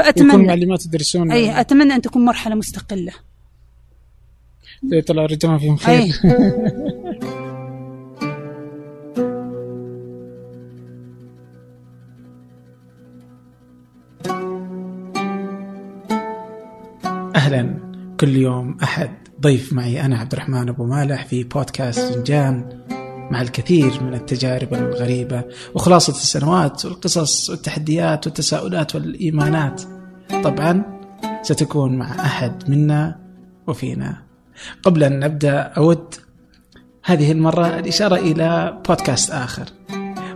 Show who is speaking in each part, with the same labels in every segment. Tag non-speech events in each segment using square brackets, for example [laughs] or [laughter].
Speaker 1: يكون
Speaker 2: فاتمنى
Speaker 1: معلمات يدرسون
Speaker 2: أي أتمنى أن تكون مرحلة مستقلة.
Speaker 1: طلع رجعنا فيهم خير. [laughs] أهلا. كل يوم أحد. ضيف معي أنا عبد الرحمن أبو مالح في بودكاست فنجان. مع الكثير من التجارب الغريبة وخلاصة السنوات والقصص والتحديات والتساؤلات والإيمانات. طبعا ستكون مع أحد منا وفينا. قبل أن نبدأ أود هذه المرة الإشارة إلى بودكاست آخر.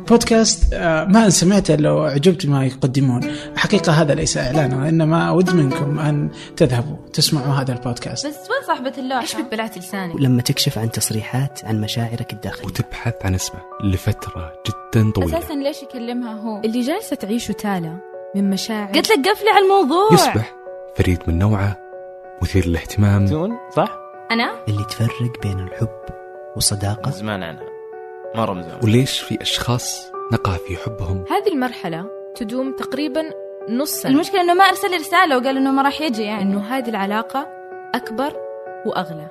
Speaker 1: بودكاست آه، ما ان سمعته لو عجبت ما يقدمون حقيقة هذا ليس اعلانا وإنما أود منكم أن تذهبوا تسمعوا هذا البودكاست
Speaker 3: بس وين صاحبة اللوحة؟
Speaker 4: إيش بك بلعت لساني؟
Speaker 5: لما تكشف عن تصريحات عن مشاعرك الداخلية
Speaker 6: وتبحث عن اسمه لفترة جدا طويلة
Speaker 3: أساسا ليش يكلمها هو؟
Speaker 4: اللي جالسة تعيشه تالا من مشاعر
Speaker 3: قلت لك قفلي على الموضوع
Speaker 6: يصبح فريد من نوعه مثير للاهتمام
Speaker 7: تون صح؟
Speaker 3: أنا؟
Speaker 5: اللي تفرق بين الحب والصداقة
Speaker 7: زمان عنها من زمان
Speaker 6: وليش في أشخاص نقع في حبهم؟
Speaker 4: هذه المرحلة تدوم تقريبا نص سنة.
Speaker 3: المشكلة إنه ما أرسل لي رسالة وقال إنه ما راح يجي يعني.
Speaker 4: إنه هذه العلاقة أكبر وأغلى.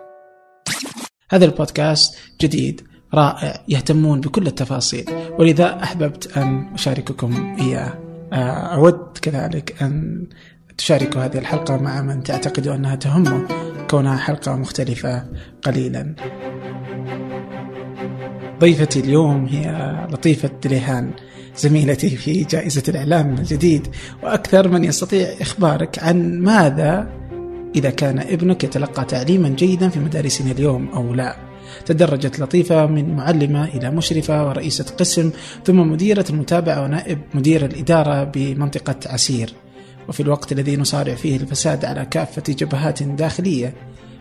Speaker 1: هذا البودكاست جديد رائع يهتمون بكل التفاصيل. ولذا أحببت أن أشارككم إياه. آه، أود كذلك أن تشاركوا هذه الحلقة مع من تعتقدوا أنها تهمه كونها حلقة مختلفة قليلا. ضيفتي اليوم هي لطيفة دليهان زميلتي في جائزة الإعلام الجديد. وأكثر من يستطيع إخبارك عن ماذا إذا كان ابنك يتلقى تعليما جيدا في مدارسنا اليوم أو لا. تدرجت لطيفة من معلمة إلى مشرفة ورئيسة قسم ثم مديرة المتابعة ونائب مدير الإدارة بمنطقة عسير. وفي الوقت الذي نصارع فيه الفساد على كافة جبهات داخلية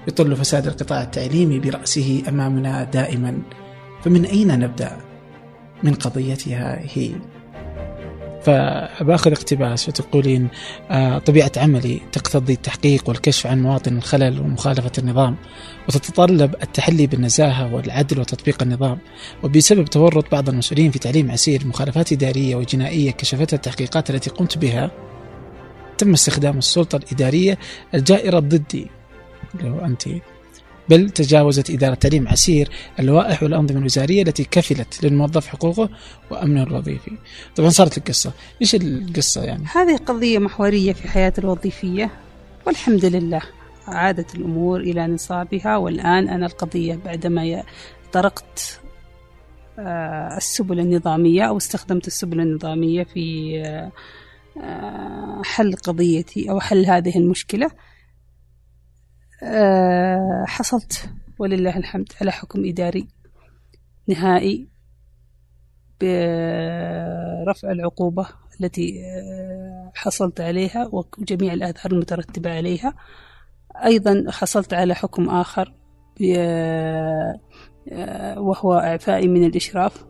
Speaker 1: يطل فساد القطاع التعليمي برأسه أمامنا دائما. فمن أين نبدأ؟ من قضيتها هي فباخذ اقتباس فتقولين آه، طبيعة عملي تقتضي التحقيق والكشف عن مواطن الخلل ومخالفة النظام وتتطلب التحلي بالنزاهة والعدل وتطبيق النظام وبسبب تورط بعض المسؤولين في تعليم عسير مخالفات إدارية وجنائية كشفتها التحقيقات التي قمت بها تم استخدام السلطة الإدارية الجائرة ضدي هو أنت بل تجاوزت إدارة تعليم عسير اللوائح والأنظمة الوزارية التي كفلت للموظف حقوقه وأمنه الوظيفي. طبعا صارت القصة. إيش القصة يعني؟
Speaker 2: هذه قضية محورية في حياتي الوظيفية والحمد لله عادت الأمور إلى نصابها والآن أنا القضية بعدما طرقت آه، السبل النظامية أو استخدمت السبل النظامية في آه، آه، حل قضيتي أو حل هذه المشكلة. حصلت ولله الحمد على حكم إداري نهائي برفع العقوبة التي آه، حصلت عليها وجميع الآثار المترتبة عليها. أيضا حصلت على حكم آخر آه، وهو إعفائي من الإشراف.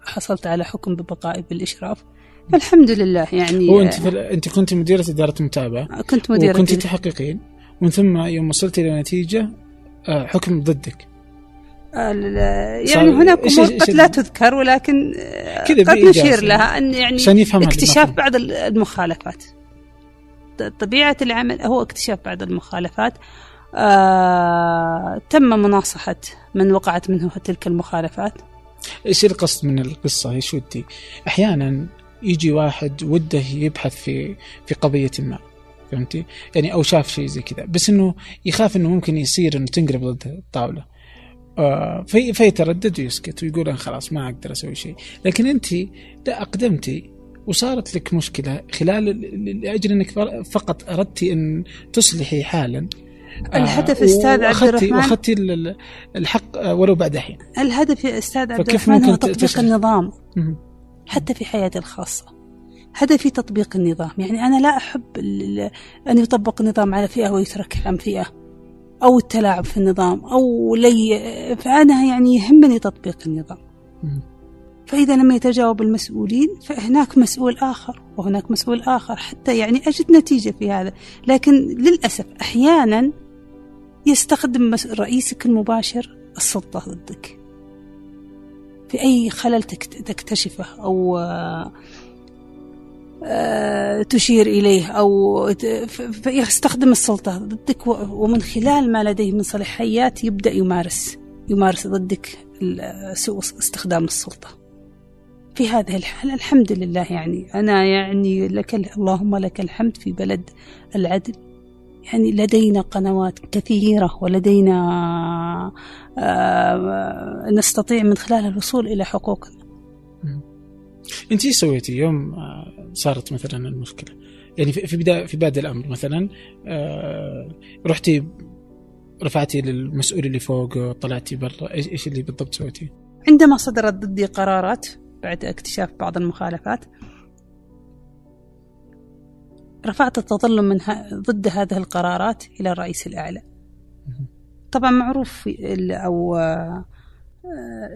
Speaker 2: حصلت على حكم ببقائي بالإشراف. فالحمد لله يعني
Speaker 1: في أنت كنت مديرة إدارة متابعة.
Speaker 2: آه، كنت مديرة
Speaker 1: وكنت تحققين. ومن ثم يوم وصلت إلى نتيجة آه، حكم ضدك
Speaker 2: آه، يعني هناك
Speaker 1: أمور
Speaker 2: قد لا تذكر ولكن آه، قد نشير. لها أن يعني اكتشاف. بعض ال- المخالفات طبيعة العمل هو اكتشاف بعض المخالفات آه تم مناصحة من وقعت منه تلك المخالفات
Speaker 1: إيش القصد من القصة إيش ودي؟ أحيانا يجي واحد وده يبحث في في قضية ما فهمتي؟ يعني أو شاف شيء زي كذا بس إنه يخاف إنه ممكن يصير إنه تنقلب ضد الطاولة. آه في فيتردد ويسكت ويقول أنا خلاص ما أقدر أسوي شيء، لكن أنت لا أقدمتي وصارت لك مشكلة خلال ال- لأجل إنك فقط أردتي إن تصلحي حالا آه،
Speaker 2: الهدف أستاذ عبد
Speaker 1: وأخذتي-
Speaker 2: الرحمن-
Speaker 1: وأخذتي ال- ال- الحق آه، ولو بعد حين.
Speaker 2: الهدف يا أستاذ عبد الرحمن هو تطبيق؟ النظام. حتى في حياتي الخاصة هدفي تطبيق النظام. يعني أنا لا أحب أن يطبق النظام على فئة ويترك عن فئة أو التلاعب في النظام أو لي فأنا يعني يهمني تطبيق النظام. فإذا لم يتجاوب المسؤولين فهناك مسؤول آخر وهناك مسؤول آخر حتى يعني أجد نتيجة في هذا. لكن للأسف أحيانا يستخدم رئيسك المباشر السلطة ضدك. في أي خلل تكت- تكتشفه أو آه، تشير إليه أو فيستخدم السلطة ضدك ومن خلال ما لديه من صلاحيات يبدأ يمارس يمارس ضدك سوء استخدام السلطة. في هذه الحالة الحمد لله يعني أنا يعني لك ال- اللهم لك الحمد في بلد العدل. يعني لدينا قنوات كثيرة ولدينا آه، نستطيع من خلالها الوصول إلى حقوقنا.
Speaker 1: إيش سويتي يوم آه، صارت مثلا المشكلة؟ يعني في بدايه في بادئ الأمر مثلا آه، رحتي رفعتي للمسؤول اللي فوق طلعتي برا إيش اللي بالضبط سويتي؟
Speaker 2: عندما صدرت ضدي قرارات بعد اكتشاف بعض المخالفات رفعت التظلم من ه... ضد هذه القرارات إلى الرئيس الأعلى طبعا معروف أو آه،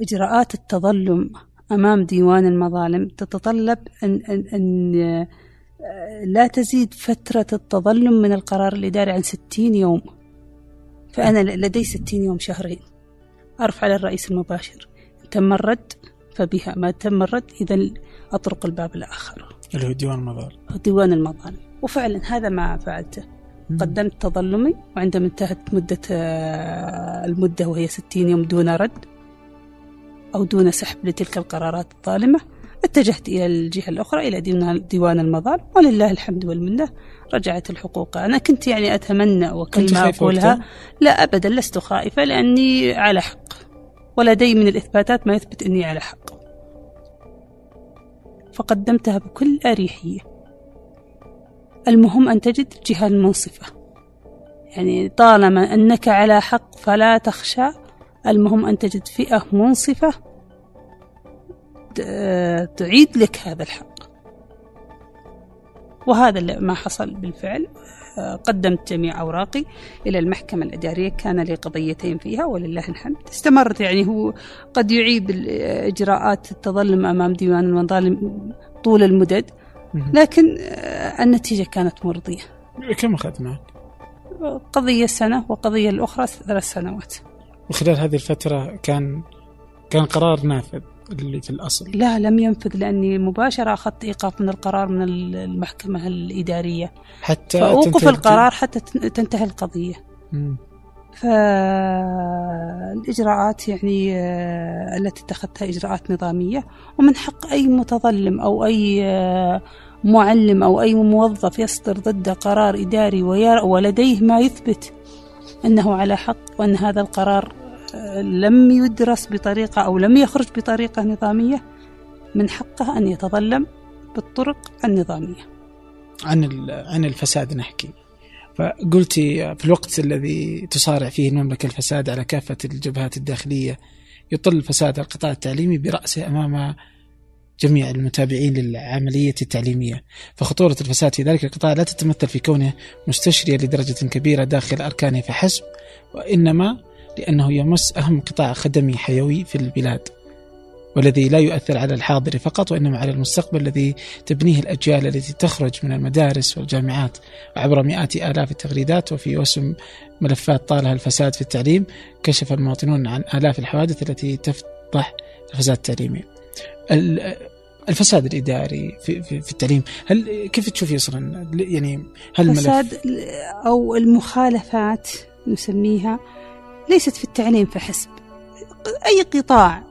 Speaker 2: إجراءات التظلم أمام ديوان المظالم تتطلب أن, أن, أن آه، لا تزيد فترة التظلم من القرار الإداري عن 60 يوم. فأنا لدي 60 يوم شهرين. أرفع للرئيس المباشر. تم الرد فبها. ما تم الرد إذا أطرق الباب الآخر.
Speaker 1: اللي هو ديوان المظالم.
Speaker 2: ديوان المظالم. وفعلا هذا ما فعلته. قدمت تظلمي وعندما انتهت مدة آه، المدة وهي 60 يوم دون رد أو دون سحب لتلك القرارات الظالمة اتجهت إلى الجهة الأخرى إلى ديوان- المظالم ولله الحمد والمنة رجعت الحقوق. أنا كنت يعني أتمنى وكلمة أقولها
Speaker 1: وقتها؟
Speaker 2: لا أبدا لست خائفة لأني على حق. ولدي من الإثباتات ما يثبت أني على حق. فقدمتها بكل أريحية. المهم أن تجد الجهة المنصفة يعني طالما أنك على حق فلا تخشى المهم أن تجد فئة منصفة تعيد لك هذا الحق. وهذا ما حصل بالفعل. قدمت جميع أوراقي إلى المحكمة الإدارية. كان لي قضيتين فيها ولله الحمد. استمرت يعني هو قد يعيب إجراءات التظلم أمام ديوان المظالم طول المدد. لكن آه، النتيجة كانت مرضية.
Speaker 1: كم اخذ معك؟
Speaker 2: قضية سنة وقضية الأخرى ثلاث سنوات.
Speaker 1: وخلال هذه الفترة كان كان قرار نافذ اللي في الأصل.
Speaker 2: لا لم ينفذ لأني مباشرة أخذت إيقاف من القرار من المحكمة الإدارية.
Speaker 1: حتى
Speaker 2: فأوقف
Speaker 1: تنتهي-
Speaker 2: القرار حتى تن- تنتهي القضية.
Speaker 1: مم.
Speaker 2: فالإجراءات يعني آه، التي اتخذتها إجراءات نظامية. ومن حق أي متظلم أو أي آه، معلم أو أي موظف يصدر ضده قرار إداري ولديه ما يثبت أنه على حق وأن هذا القرار آه، لم يدرس بطريقة أو لم يخرج بطريقة نظامية من حقه أن يتظلم بالطرق النظامية.
Speaker 1: عن عن الفساد نحكي. فقلتي في الوقت الذي تصارع فيه المملكة الفساد على كافة الجبهات الداخلية يطل فساد القطاع التعليمي برأسه أمام جميع المتابعين للعملية التعليمية، فخطورة الفساد في ذلك القطاع لا تتمثل في كونه مستشريا لدرجة كبيرة داخل أركانه فحسب، وإنما لأنه يمس أهم قطاع خدمي حيوي في البلاد. والذي لا يؤثر على الحاضر فقط وإنما على المستقبل الذي تبنيه الأجيال التي تخرج من المدارس والجامعات عبر مئات آلاف التغريدات وفي وسم ملفات طالها الفساد في التعليم كشف المواطنون عن آلاف الحوادث التي تفضح الفساد التعليمي. ال- الفساد الإداري في, في, في التعليم هل كيف تشوفي أصلا؟ يعني هل الملف
Speaker 2: فساد أو المخالفات نسميها ليست في التعليم فحسب أي قطاع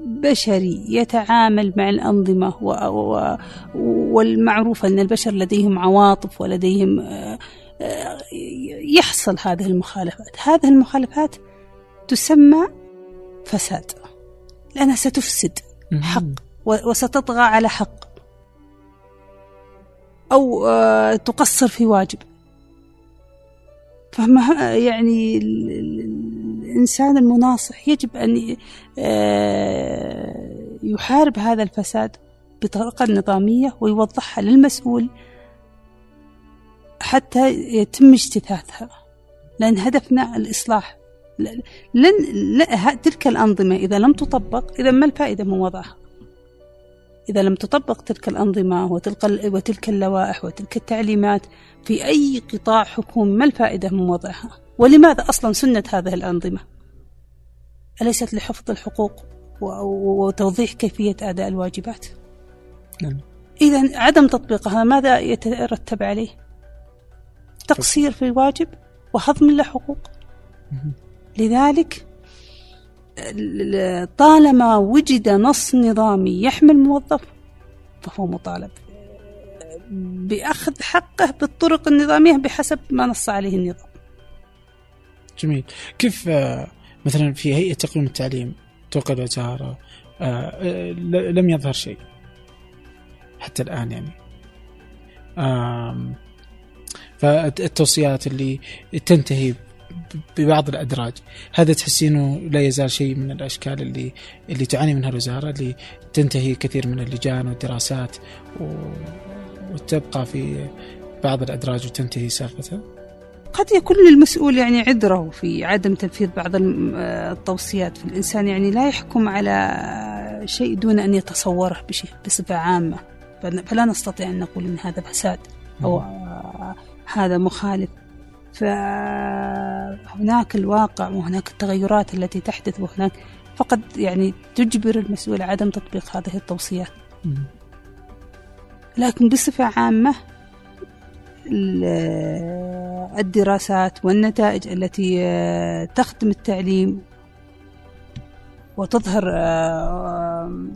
Speaker 2: بشري يتعامل مع الأنظمة و... و... والمعروف أن البشر لديهم عواطف ولديهم آه، آه، يحصل هذه المخالفات. هذه المخالفات تسمى فساد لأنها ستفسد. حق. وستطغى على حق. أو آه، تقصر في واجب. فما يعني ال- ال- الإنسان المناصح يجب أن آه، يحارب هذا الفساد بطريقة نظامية ويوضحها للمسؤول حتى يتم اجتثاثها. لأن هدفنا الإصلاح. لن لا- تلك الأنظمة إذا لم تطبق إذا ما الفائدة من وضعها؟ إذا لم تطبق تلك الأنظمة وتلك, وتلك اللوائح وتلك التعليمات في أي قطاع حكومي ما الفائدة من وضعها؟ ولماذا أصلا سنت هذه الأنظمة؟ أليست لحفظ الحقوق وتوضيح كيفية أداء الواجبات؟
Speaker 1: نعم.
Speaker 2: إذا عدم تطبيقها ماذا يترتب عليه؟ تقصير في الواجب وهضم لحقوق؟ لذلك طالما وجد نص نظامي يحمي الموظف فهو مطالب بأخذ حقه بالطرق النظامية بحسب ما نص عليه النظام.
Speaker 1: جميل. كيف آه، مثلا في هيئة تقويم التعليم توقع الوزارة لم يظهر شيء حتى الآن يعني. فالتوصيات اللي تنتهي ببعض الأدراج. هذا تحسينه لا يزال شيء من الأشكال اللي اللي تعاني منها الوزارة اللي تنتهي كثير من اللجان والدراسات وتبقى في بعض الأدراج وتنتهي سالفتها
Speaker 2: قد يكون للمسؤول يعني عذره في عدم تنفيذ بعض التوصيات. فالإنسان يعني لا يحكم على شيء دون أن يتصوره بشيء بصفة عامة. فلا نستطيع أن نقول أن هذا فساد أو هذا مخالف. فهناك الواقع وهناك التغيرات التي تحدث وهناك فقد يعني تجبر المسؤول عدم تطبيق هذه التوصيات لكن بصفة عامة الدراسات والنتائج التي تخدم التعليم وتظهر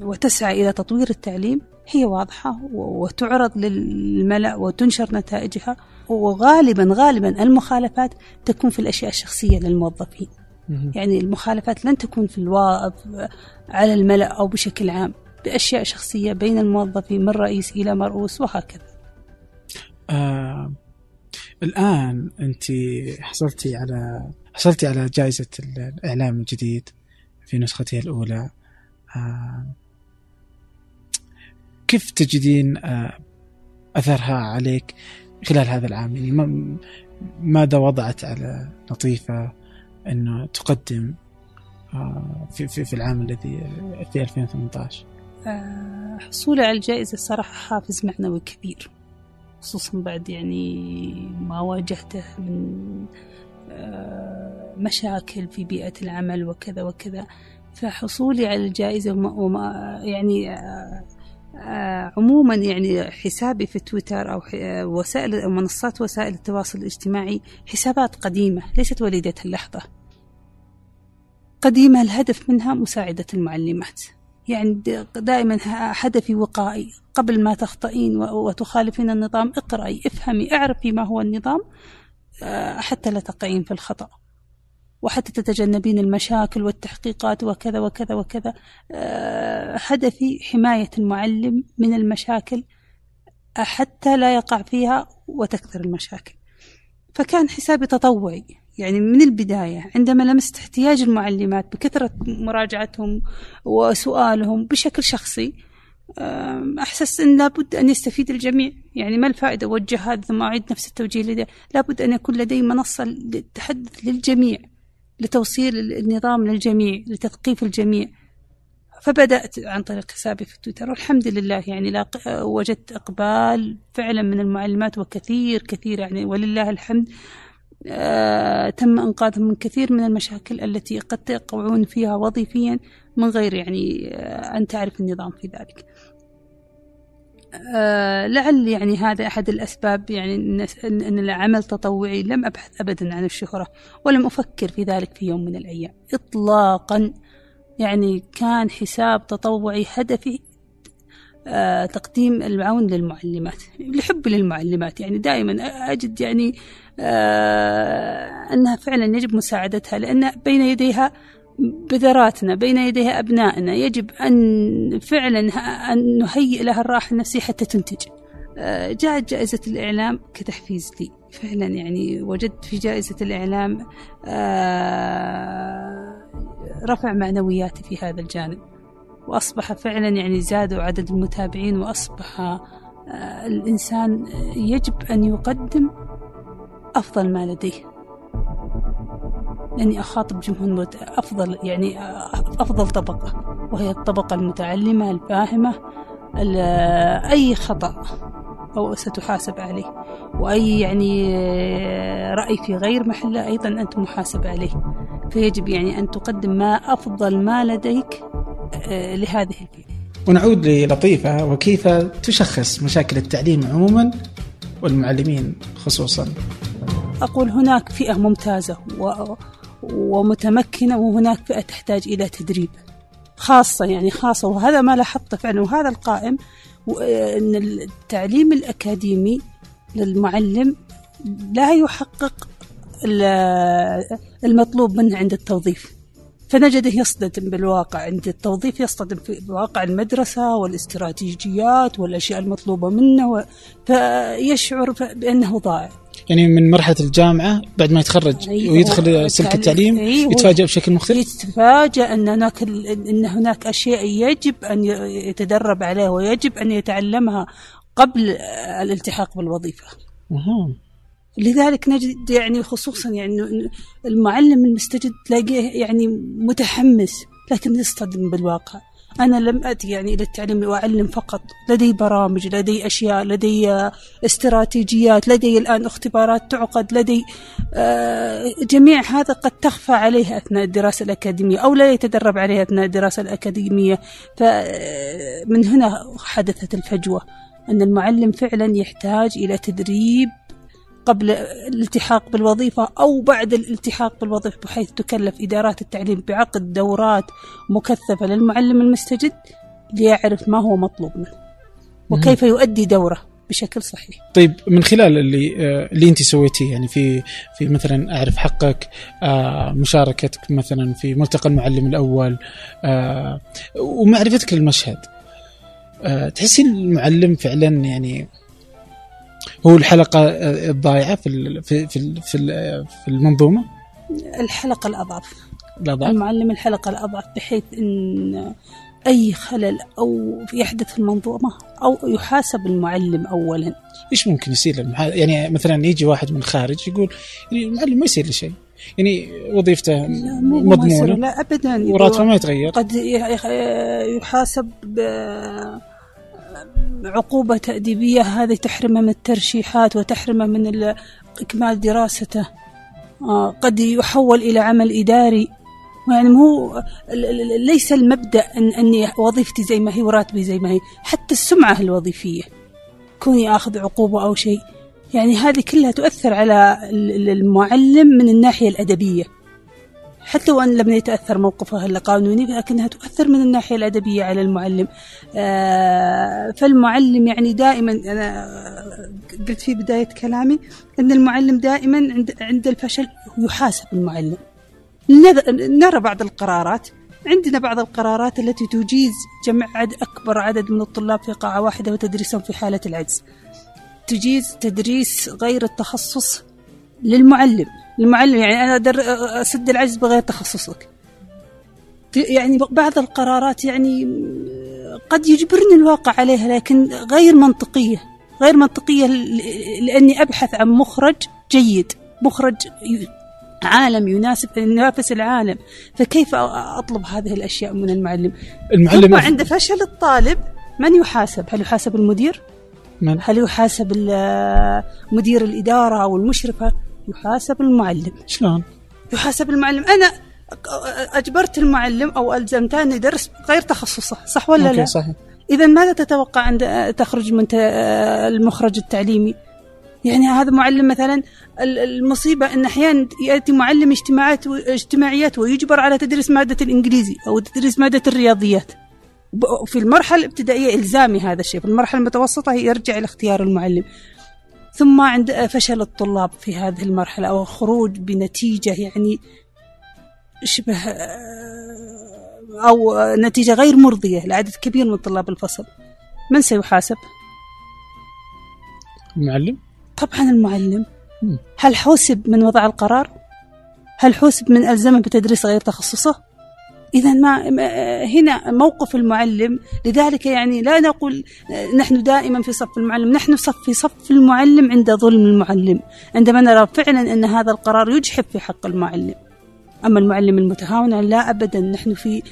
Speaker 2: وتسعى إلى تطوير التعليم هي واضحة وتعرض للملأ وتنشر نتائجها. وغالبا غالبا المخالفات تكون في الأشياء الشخصية للموظفين. يعني المخالفات لن تكون في الوا... على الملأ أو بشكل عام بأشياء شخصية بين الموظفين من رئيس إلى مرؤوس وهكذا.
Speaker 1: آه الآن أنت حصلتي على حصلتي على جائزة الإعلام الجديد في نسخته الأولى. آه كيف تجدين آه أثرها عليك؟ خلال هذا العام. يعني ماذا وضعت على لطيفة أنه تقدم آه، في, في, في العام الذي في 2018
Speaker 2: آه، حصولي على الجائزة الصراحة حافز معنوي كبير خصوصا بعد يعني ما واجهته من آه، مشاكل في بيئة العمل وكذا وكذا. فحصولي على الجائزة وما يعني عموما يعني حسابي في تويتر أو آه، وسائل أو منصات وسائل التواصل الاجتماعي حسابات قديمة ليست وليدة اللحظة. قديمة الهدف منها مساعدة المعلمات. يعني دائما هدفي وقائي. قبل ما تخطئين وتخالفين النظام اقرأي افهمي اعرفي ما هو النظام آه، حتى لا تقعين في الخطأ. وحتى تتجنبين المشاكل والتحقيقات وكذا وكذا وكذا. آه، هدفي حماية المعلم من المشاكل حتى لا يقع فيها وتكثر المشاكل. فكان حسابي تطوعي. يعني من البداية عندما لمست احتياج المعلمات بكثرة مراجعتهم وسؤالهم بشكل شخصي أحسست أن لابد أن يستفيد الجميع. يعني ما الفائدة؟ أوجه هذا ثم أعيد نفس التوجيه لدي. لابد أن يكون لدي منصة للتحدث للجميع. لتوصيل النظام للجميع لتثقيف الجميع. فبدأت عن طريق حسابي في تويتر والحمد لله يعني وجدت إقبال فعلا من المعلمات وكثير كثير يعني ولله الحمد. آه تم إنقاذهم من كثير من المشاكل التي قد تقعون فيها وظيفيا من غير يعني آه أن تعرف النظام في ذلك. آه لعل يعني هذا أحد الأسباب يعني أن العمل تطوعي لم أبحث أبدا عن الشهرة ولم أفكر في ذلك في يوم من الأيام. إطلاقا يعني كان حساب تطوعي هدفي آه تقديم العون للمعلمات لحبي للمعلمات. يعني دائما أجد يعني آه أنها فعلا يجب مساعدتها لأن بين يديها بذراتنا بين يديها أبنائنا. يجب أن فعلا أن نهيئ لها الراحة النفسية حتى تنتج. آه، جاءت جائزة الإعلام كتحفيز لي. فعلا يعني وجدت في جائزة الإعلام آه، رفع معنوياتي في هذا الجانب. وأصبح فعلا يعني زادوا عدد المتابعين وأصبح آه، الإنسان يجب أن يقدم أفضل ما لديه. لأني أخاطب جمهور أفضل يعني أفضل طبقة وهي الطبقة المتعلمة الفاهمة أي خطأ أو ستحاسب عليه وأي يعني رأي في غير محله أيضا أنت محاسب عليه. فيجب يعني أن تقدم ما أفضل ما لديك آه، لهذه البيئة
Speaker 1: ونعود للطيفة وكيف تشخص مشاكل التعليم عموما والمعلمين خصوصا؟
Speaker 2: أقول هناك فئة ممتازة و... ومتمكنة وهناك فئة تحتاج إلى تدريب خاصة يعني خاصة وهذا ما لاحظته فعلا وهذا القائم أن التعليم الأكاديمي للمعلم لا يحقق المطلوب منه عند التوظيف. فنجده يصطدم بالواقع عند التوظيف يصطدم في واقع المدرسة والاستراتيجيات والأشياء المطلوبة منه فيشعر بأنه ضائع.
Speaker 1: يعني من مرحلة الجامعة بعد ما يتخرج أيوه ويدخل سلك التعليم أيوه يتفاجأ بشكل مختلف؟
Speaker 2: يتفاجأ أن هناك أن هناك أشياء يجب أن يتدرب عليها ويجب أن يتعلمها قبل الالتحاق بالوظيفة.
Speaker 1: أه.
Speaker 2: لذلك نجد يعني خصوصا يعني المعلم المستجد تلاقيه يعني متحمس لكن يصطدم بالواقع. أنا لم أتي يعني إلى التعليم لأعلم فقط. لدي برامج لدي أشياء لدي استراتيجيات لدي الآن اختبارات تعقد لدي جميع هذا قد تخفى عليه أثناء الدراسة الأكاديمية أو لا يتدرب عليه أثناء الدراسة الأكاديمية. فمن هنا حدثت الفجوة أن المعلم فعلا يحتاج إلى تدريب قبل الالتحاق بالوظيفة أو بعد الالتحاق بالوظيفة بحيث تكلف إدارات التعليم بعقد دورات مكثفة للمعلم المستجد ليعرف ما هو مطلوب منه وكيف يؤدي دوره بشكل صحيح.
Speaker 1: طيب من خلال اللي اللي أنت سويتيه يعني في في مثلا أعرف حقك مشاركتك مثلا في ملتقى المعلم الأول ومعرفتك للمشهد تحسين المعلم فعلا يعني هو الحلقة الضائعة في في في في المنظومة؟
Speaker 2: الحلقة الأضعف.
Speaker 1: الأضعف.
Speaker 2: المعلم الحلقة الأضعف بحيث أن أي خلل أو يحدث في المنظومة أو يحاسب المعلم أولا.
Speaker 1: إيش ممكن يصير؟ للمح... يعني مثلا يجي واحد من الخارج يقول يعني المعلم ما يصير له شيء. يعني وظيفته مضمونة.
Speaker 2: لا أبدا
Speaker 1: وراتبه ما يتغير.
Speaker 2: قد يحاسب ب... عقوبة تأديبية هذه تحرمه من الترشيحات وتحرمه من إكمال دراسته. قد يحول إلى عمل إداري. يعني هو ليس المبدأ أن أني وظيفتي زي ما هي وراتبي زي ما هي حتى السمعة الوظيفية كوني آخذ عقوبة أو شيء. يعني هذه كلها تؤثر على المعلم من الناحية الأدبية. حتى وان لم يتأثر موقفها القانوني لكنها تؤثر من الناحية الأدبية على المعلم. فالمعلم يعني دائما أنا قلت في بداية كلامي إن المعلم دائما عند عند الفشل يحاسب المعلم. نرى بعض القرارات. عندنا بعض القرارات التي تجيز جمع أكبر عدد من الطلاب في قاعة واحدة وتدريسهم في حالة العجز. تجيز تدريس غير التخصص للمعلم. المعلم يعني أنا أقدر أسد العجز بغير تخصصك. يعني بعض القرارات يعني قد يجبرني الواقع عليها لكن غير منطقية. غير منطقية لأني أبحث عن مخرج جيد. مخرج عالم يناسب ينافس العالم. فكيف أطلب هذه الأشياء من المعلم؟
Speaker 1: المعلم
Speaker 2: ثم عند فشل الطالب من يحاسب؟ هل يحاسب المدير؟
Speaker 1: من؟
Speaker 2: هل يحاسب مدير الإدارة أو المشرفة؟ يحاسب المعلم
Speaker 1: شلون؟
Speaker 2: يحاسب المعلم أنا أجبرت المعلم أو ألزمته أن يدرس غير تخصصه صح ولا لا؟
Speaker 1: صحيح
Speaker 2: إذا ماذا تتوقع عند تخرج من المخرج التعليمي؟ يعني هذا معلم مثلا المصيبة أن أحيانا يأتي معلم اجتماعات اجتماعيات ويجبر على تدريس مادة الإنجليزي أو تدريس مادة الرياضيات في المرحلة الابتدائية إلزامي هذا الشيء في المرحلة المتوسطة يرجع إلى اختيار المعلم ثم عند فشل الطلاب في هذه المرحلة أو الخروج بنتيجة يعني شبه أو نتيجة غير مرضية لعدد كبير من طلاب الفصل من سيحاسب؟
Speaker 1: المعلم؟
Speaker 2: طبعا المعلم هل حوسب من وضع القرار؟ هل حوسب من ألزمه بتدريس غير تخصصه؟ إذا ما هنا موقف المعلم. لذلك يعني لا نقول نحن دائما في صف المعلم نحن صف في صف المعلم عند ظلم المعلم عندما نرى فعلا أن هذا القرار يجحف في حق المعلم. أما المعلم المتهاون لا أبدا نحن في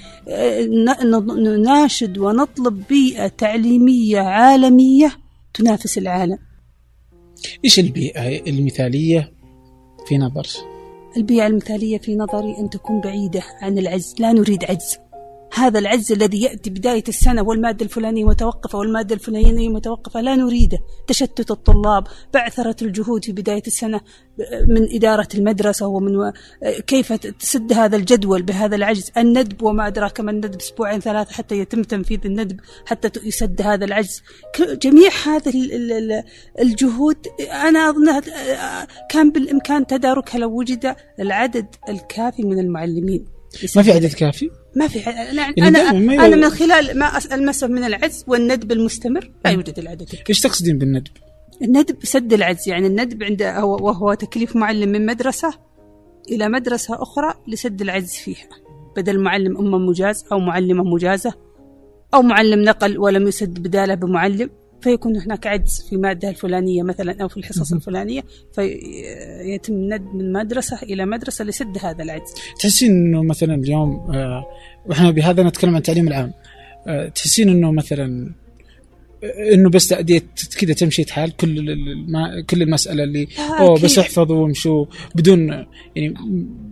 Speaker 2: نناشد ونطلب بيئة تعليمية عالمية تنافس العالم.
Speaker 1: إيش البيئة المثالية في نظرك؟
Speaker 2: البيئة المثالية في نظري أن تكون بعيدة عن العجز. لا نريد عجز. هذا العجز الذي يأتي بداية السنة والمادة الفلانية متوقفة والمادة الفلانية متوقفة لا نريده. تشتت الطلاب بعثرة الجهود في بداية السنة من إدارة المدرسة ومن. كيف تسد هذا الجدول بهذا العجز؟ الندب وما أدراك ما الندب أسبوعين ثلاثة حتى يتم تنفيذ الندب حتى يسد هذا العجز. جميع هذه الجهود أنا أظن كان بالإمكان تداركها لو وجد العدد الكافي من المعلمين.
Speaker 1: ما في عدد كافي؟
Speaker 2: ما في أنا أنا, أنا من خلال ما المسه من العجز والندب المستمر لا يوجد العدد الكافي.
Speaker 1: إيش تقصدين بالندب؟
Speaker 2: الندب سد العجز يعني الندب عند هو وهو تكليف معلم من مدرسة إلى مدرسة أخرى لسد العجز فيها بدل معلم أمة مجاز أو معلمة مجازة أو معلم نقل ولم يسد بداله بمعلم فيكون هناك عجز في المادة الفلانية مثلا أو في الحصص الفلانية فيتم ند من مدرسة إلى مدرسة لسد هذا العجز.
Speaker 1: تحسين أنه مثلا اليوم آه وإحنا بهذا نتكلم عن التعليم العام. آه تحسين أنه مثلا إنه بس تأدية كذا تمشي حال كل الم... كل المسألة اللي أوه بس احفظوا وامشوا. بدون يعني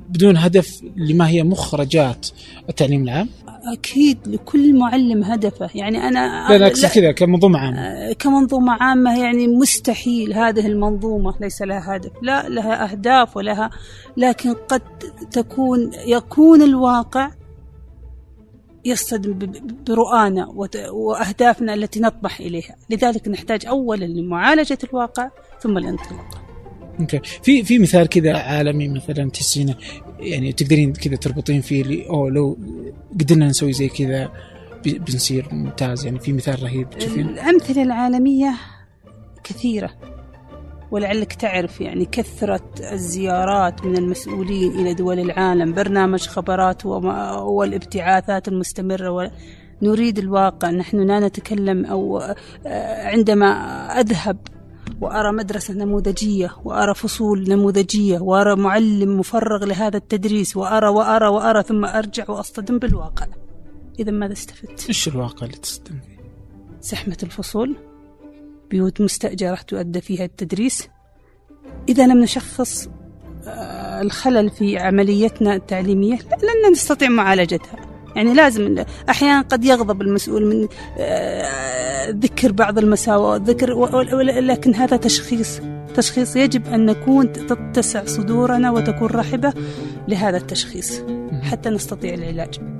Speaker 1: بدون هدف لما هي مخرجات التعليم العام؟
Speaker 2: أكيد لكل معلم هدفه. يعني أنا
Speaker 1: لا لا أقصد كذا كمنظومة عامة.
Speaker 2: آه، كمنظومة عامة يعني مستحيل هذه المنظومة ليس لها هدف. لا لها أهداف ولها لكن قد تكون يكون الواقع يصطدم برؤانا وأهدافنا التي نطمح إليها. لذلك نحتاج اولا لمعالجة الواقع ثم الانطلاق.
Speaker 1: أوكي. في في مثال كذا عالمي مثلا تحسينه يعني تقدرين كذا تربطين فيه اللي أوه لو قدرنا نسوي زي كذا بنصير ممتاز. يعني في مثال رهيب تشوفين؟
Speaker 2: الأمثلة العالمية كثيرة. ولعلك تعرف يعني كثرة الزيارات من المسؤولين إلى دول العالم برنامج خبرات والابتعاثات المستمرة نريد الواقع نحن لا نتكلم أو آه، عندما أذهب وأرى مدرسة نموذجية وأرى فصول نموذجية وأرى معلم مفرغ لهذا التدريس وأرى وأرى وأرى ثم أرجع وأصطدم بالواقع إذا ماذا استفدت؟
Speaker 1: إيش الواقع اللي تصطدم فيه؟
Speaker 2: زحمة الفصول بيوت مستأجرة تؤدى فيها التدريس. إذا لم نشخص آه، الخلل في عمليتنا التعليمية لن نستطيع معالجتها. يعني لازم أحيانا قد يغضب المسؤول من آه، ذكر بعض المساوئ ذكر لكن هذا تشخيص. تشخيص يجب أن نكون تتسع صدورنا وتكون رحبة لهذا التشخيص. حتى نستطيع العلاج.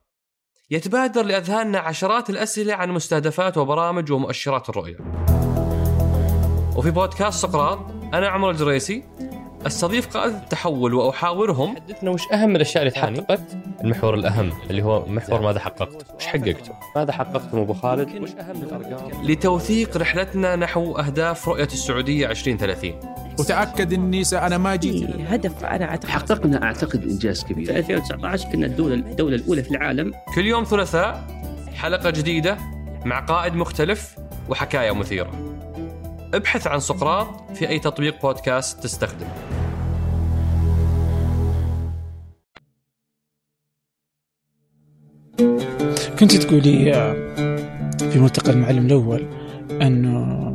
Speaker 7: يتبادر لأذهاننا عشرات الأسئلة عن مستهدفات وبرامج ومؤشرات الرؤية. وفي بودكاست سقراط أنا عمر الجريسي أستضيف قادة التحول وأحاورهم.
Speaker 8: حدثنا وش أهم الأشياء اللي تحققت؟ المحور الأهم اللي هو محور ماذا حققت؟ وش حققته ماذا حققت؟ أبو خالد؟ وش اهم الارقام
Speaker 7: لتوثيق رحلتنا نحو أهداف رؤية السعودية 2030
Speaker 9: وتاكد إني أنا ما جيت.
Speaker 10: هدف أنا أعتقد. حققنا أعتقد إنجاز كبير.
Speaker 11: في 2019 كنا الدولة الدولة الأولى في العالم.
Speaker 7: كل يوم ثلاثاء حلقة جديدة مع قائد مختلف وحكاية مثيرة. ابحث عن سقراط في أي تطبيق بودكاست تستخدم.
Speaker 1: كنت تقولي في ملتقى المعلم الأول أنه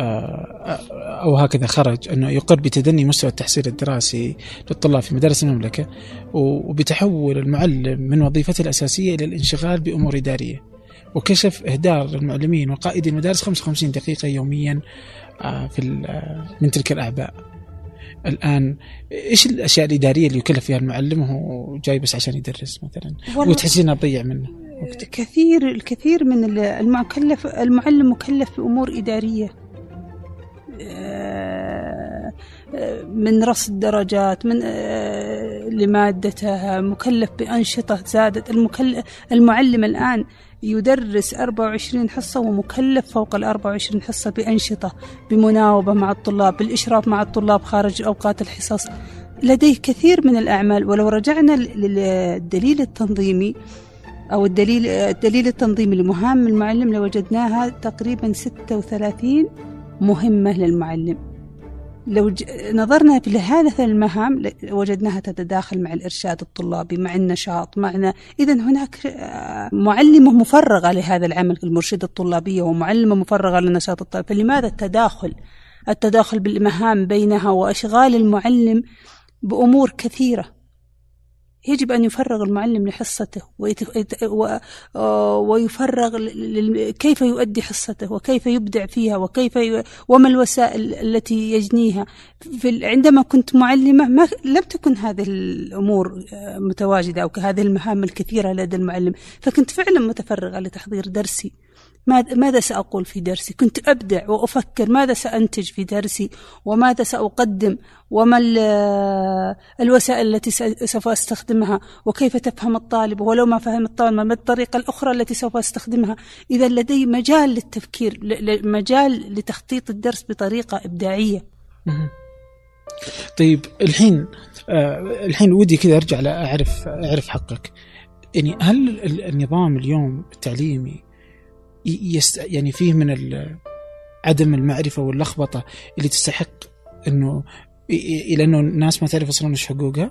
Speaker 1: أو هكذا خرج أنه يقر بتدني مستوى التحصيل الدراسي للطلاب في مدارس المملكة وبتحول المعلم من وظيفته الأساسية إلى الانشغال بأمور إدارية. وكشف إهدار المعلمين وقائدي المدارس 55 دقيقة يوميا آه، في آه، من تلك الأعباء. الآن إيش الأشياء الإدارية اللي يكلف فيها المعلم وهو جاي بس عشان يدرس مثلا؟ وتحسين تضيع منه.
Speaker 2: وقت. كثير الكثير من المكلف المعلم مكلف بأمور إدارية. آه، من رصد درجات من لمادتها مكلف بأنشطة زادت. المعلم الآن يدرس 24 حصة ومكلف فوق ال 24 حصة بأنشطة بمناوبة مع الطلاب بالإشراف مع الطلاب خارج أوقات الحصص. لديه كثير من الأعمال. ولو رجعنا للدليل التنظيمي أو الدليل الدليل التنظيمي لمهام المعلم لوجدناها تقريبا 36 مهمة للمعلم. لو. نظرنا في هذه المهام وجدناها تتداخل مع الإرشاد الطلابي مع النشاط معنا. إذا هناك آه، معلمة مفرغة لهذا العمل المرشدة الطلابية ومعلمة مفرغة للنشاط الطلابي. فلماذا التداخل؟ التداخل بالمهام بينها وإشغال المعلم بأمور كثيرة. يجب أن يفرغ المعلم لحصته آه، ويفرغ كيف يؤدي حصته وكيف يبدع فيها وكيف ي... وما الوسائل التي يجنيها. في عندما كنت معلمة ما لم تكن هذه الأمور آه، متواجدة أو هذه المهام الكثيرة لدى المعلم فكنت فعلا متفرغة لتحضير درسي. ماذا سأقول في درسي؟ كنت أبدع وأفكر ماذا سأنتج في درسي وماذا سأقدم وما ال- الوسائل التي سوف أستخدمها وكيف تفهم الطالب ولو ما فهم الطالب ما الطريقة الأخرى التي سوف أستخدمها. إذا لدي مجال للتفكير مجال لتخطيط الدرس بطريقة إبداعية.
Speaker 1: طيب الحين آه الحين ودي كذا أرجع لاعرف أعرف حقك. يعني هل ال- النظام اليوم التعليمي يست يعني فيه من ال- عدم المعرفة واللخبطة اللي تستحق إنه إلى إنه الناس ما تعرف أصلا وش حقوقها؟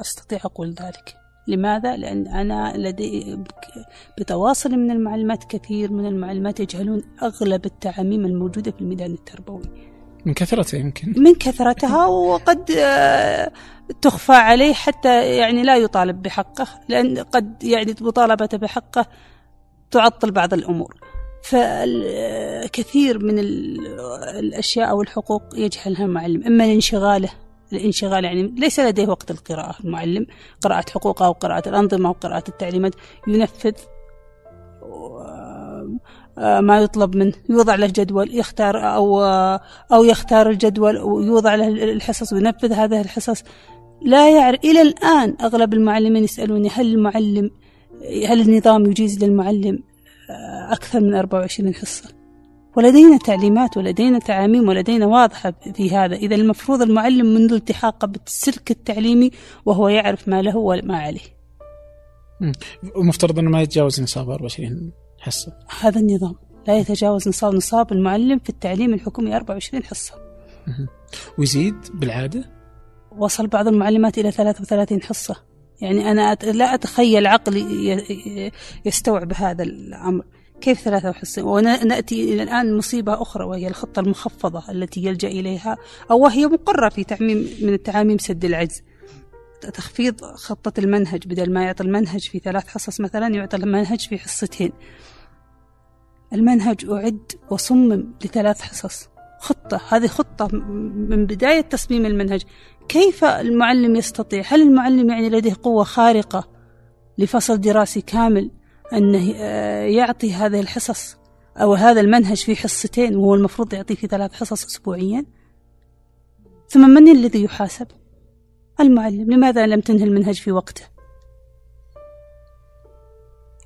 Speaker 2: أستطيع أقول ذلك لماذا؟ لأن أنا لدي بتواصل من المعلمات كثير من المعلمات يجهلون أغلب التعاميم الموجودة في الميدان التربوي
Speaker 1: من كثرتها يمكن
Speaker 2: من كثرتها وقد آه، تخفى عليه حتى يعني لا يطالب بحقه لأن قد يعني مطالبته بحقه تعطل بعض الأمور. فكثير من ال- الأشياء أو الحقوق يجهلها المعلم إما لانشغاله الانشغال يعني ليس لديه وقت القراءة المعلم قراءة حقوقه أو قراءة الأنظمة أو قراءة التعليمات ينفذ آه، ما يطلب منه. يوضع له جدول يختار أو أو يختار الجدول ويوضع له الحصص وينفذ هذه الحصص. لا يعرف إلى الآن أغلب المعلمين يسألوني هل المعلم هل النظام يجيز للمعلم آه، أكثر من 24 حصة؟ ولدينا تعليمات ولدينا تعاميم ولدينا واضحة في هذا. إذا المفروض المعلم منذ التحاقه بالسلك التعليمي وهو يعرف ما له وما عليه.
Speaker 1: ومفترض إنه ما يتجاوز نصاب 24 حصة.
Speaker 2: هذا النظام. لا يتجاوز نصاب نصاب المعلم في التعليم الحكومي 24 حصة.
Speaker 1: ويزيد بالعادة؟
Speaker 2: وصل بعض المعلمات إلى 33 حصة. يعني أنا لا أتخيل عقلي يستوعب هذا الأمر. كيف ثلاثة حصة ونأتي إلى الآن مصيبة أخرى وهي الخطة المخفضة التي يلجأ إليها أو وهي مقرة في تعميم من التعاميم سد العجز. تخفيض خطة المنهج بدل ما يعطي المنهج في ثلاث حصص مثلا يعطي المنهج في حصتين. المنهج أعد وصمم لثلاث حصص. خطة هذه خطة من بداية تصميم المنهج. كيف المعلم يستطيع؟ هل المعلم يعني لديه قوة خارقة لفصل دراسي كامل أنه آه، يعطي هذه الحصص أو هذا المنهج في حصتين وهو المفروض يعطيه في ثلاث حصص أسبوعيا؟ ثم من الذي يحاسب؟ المعلم لماذا لم تنهي المنهج في وقته؟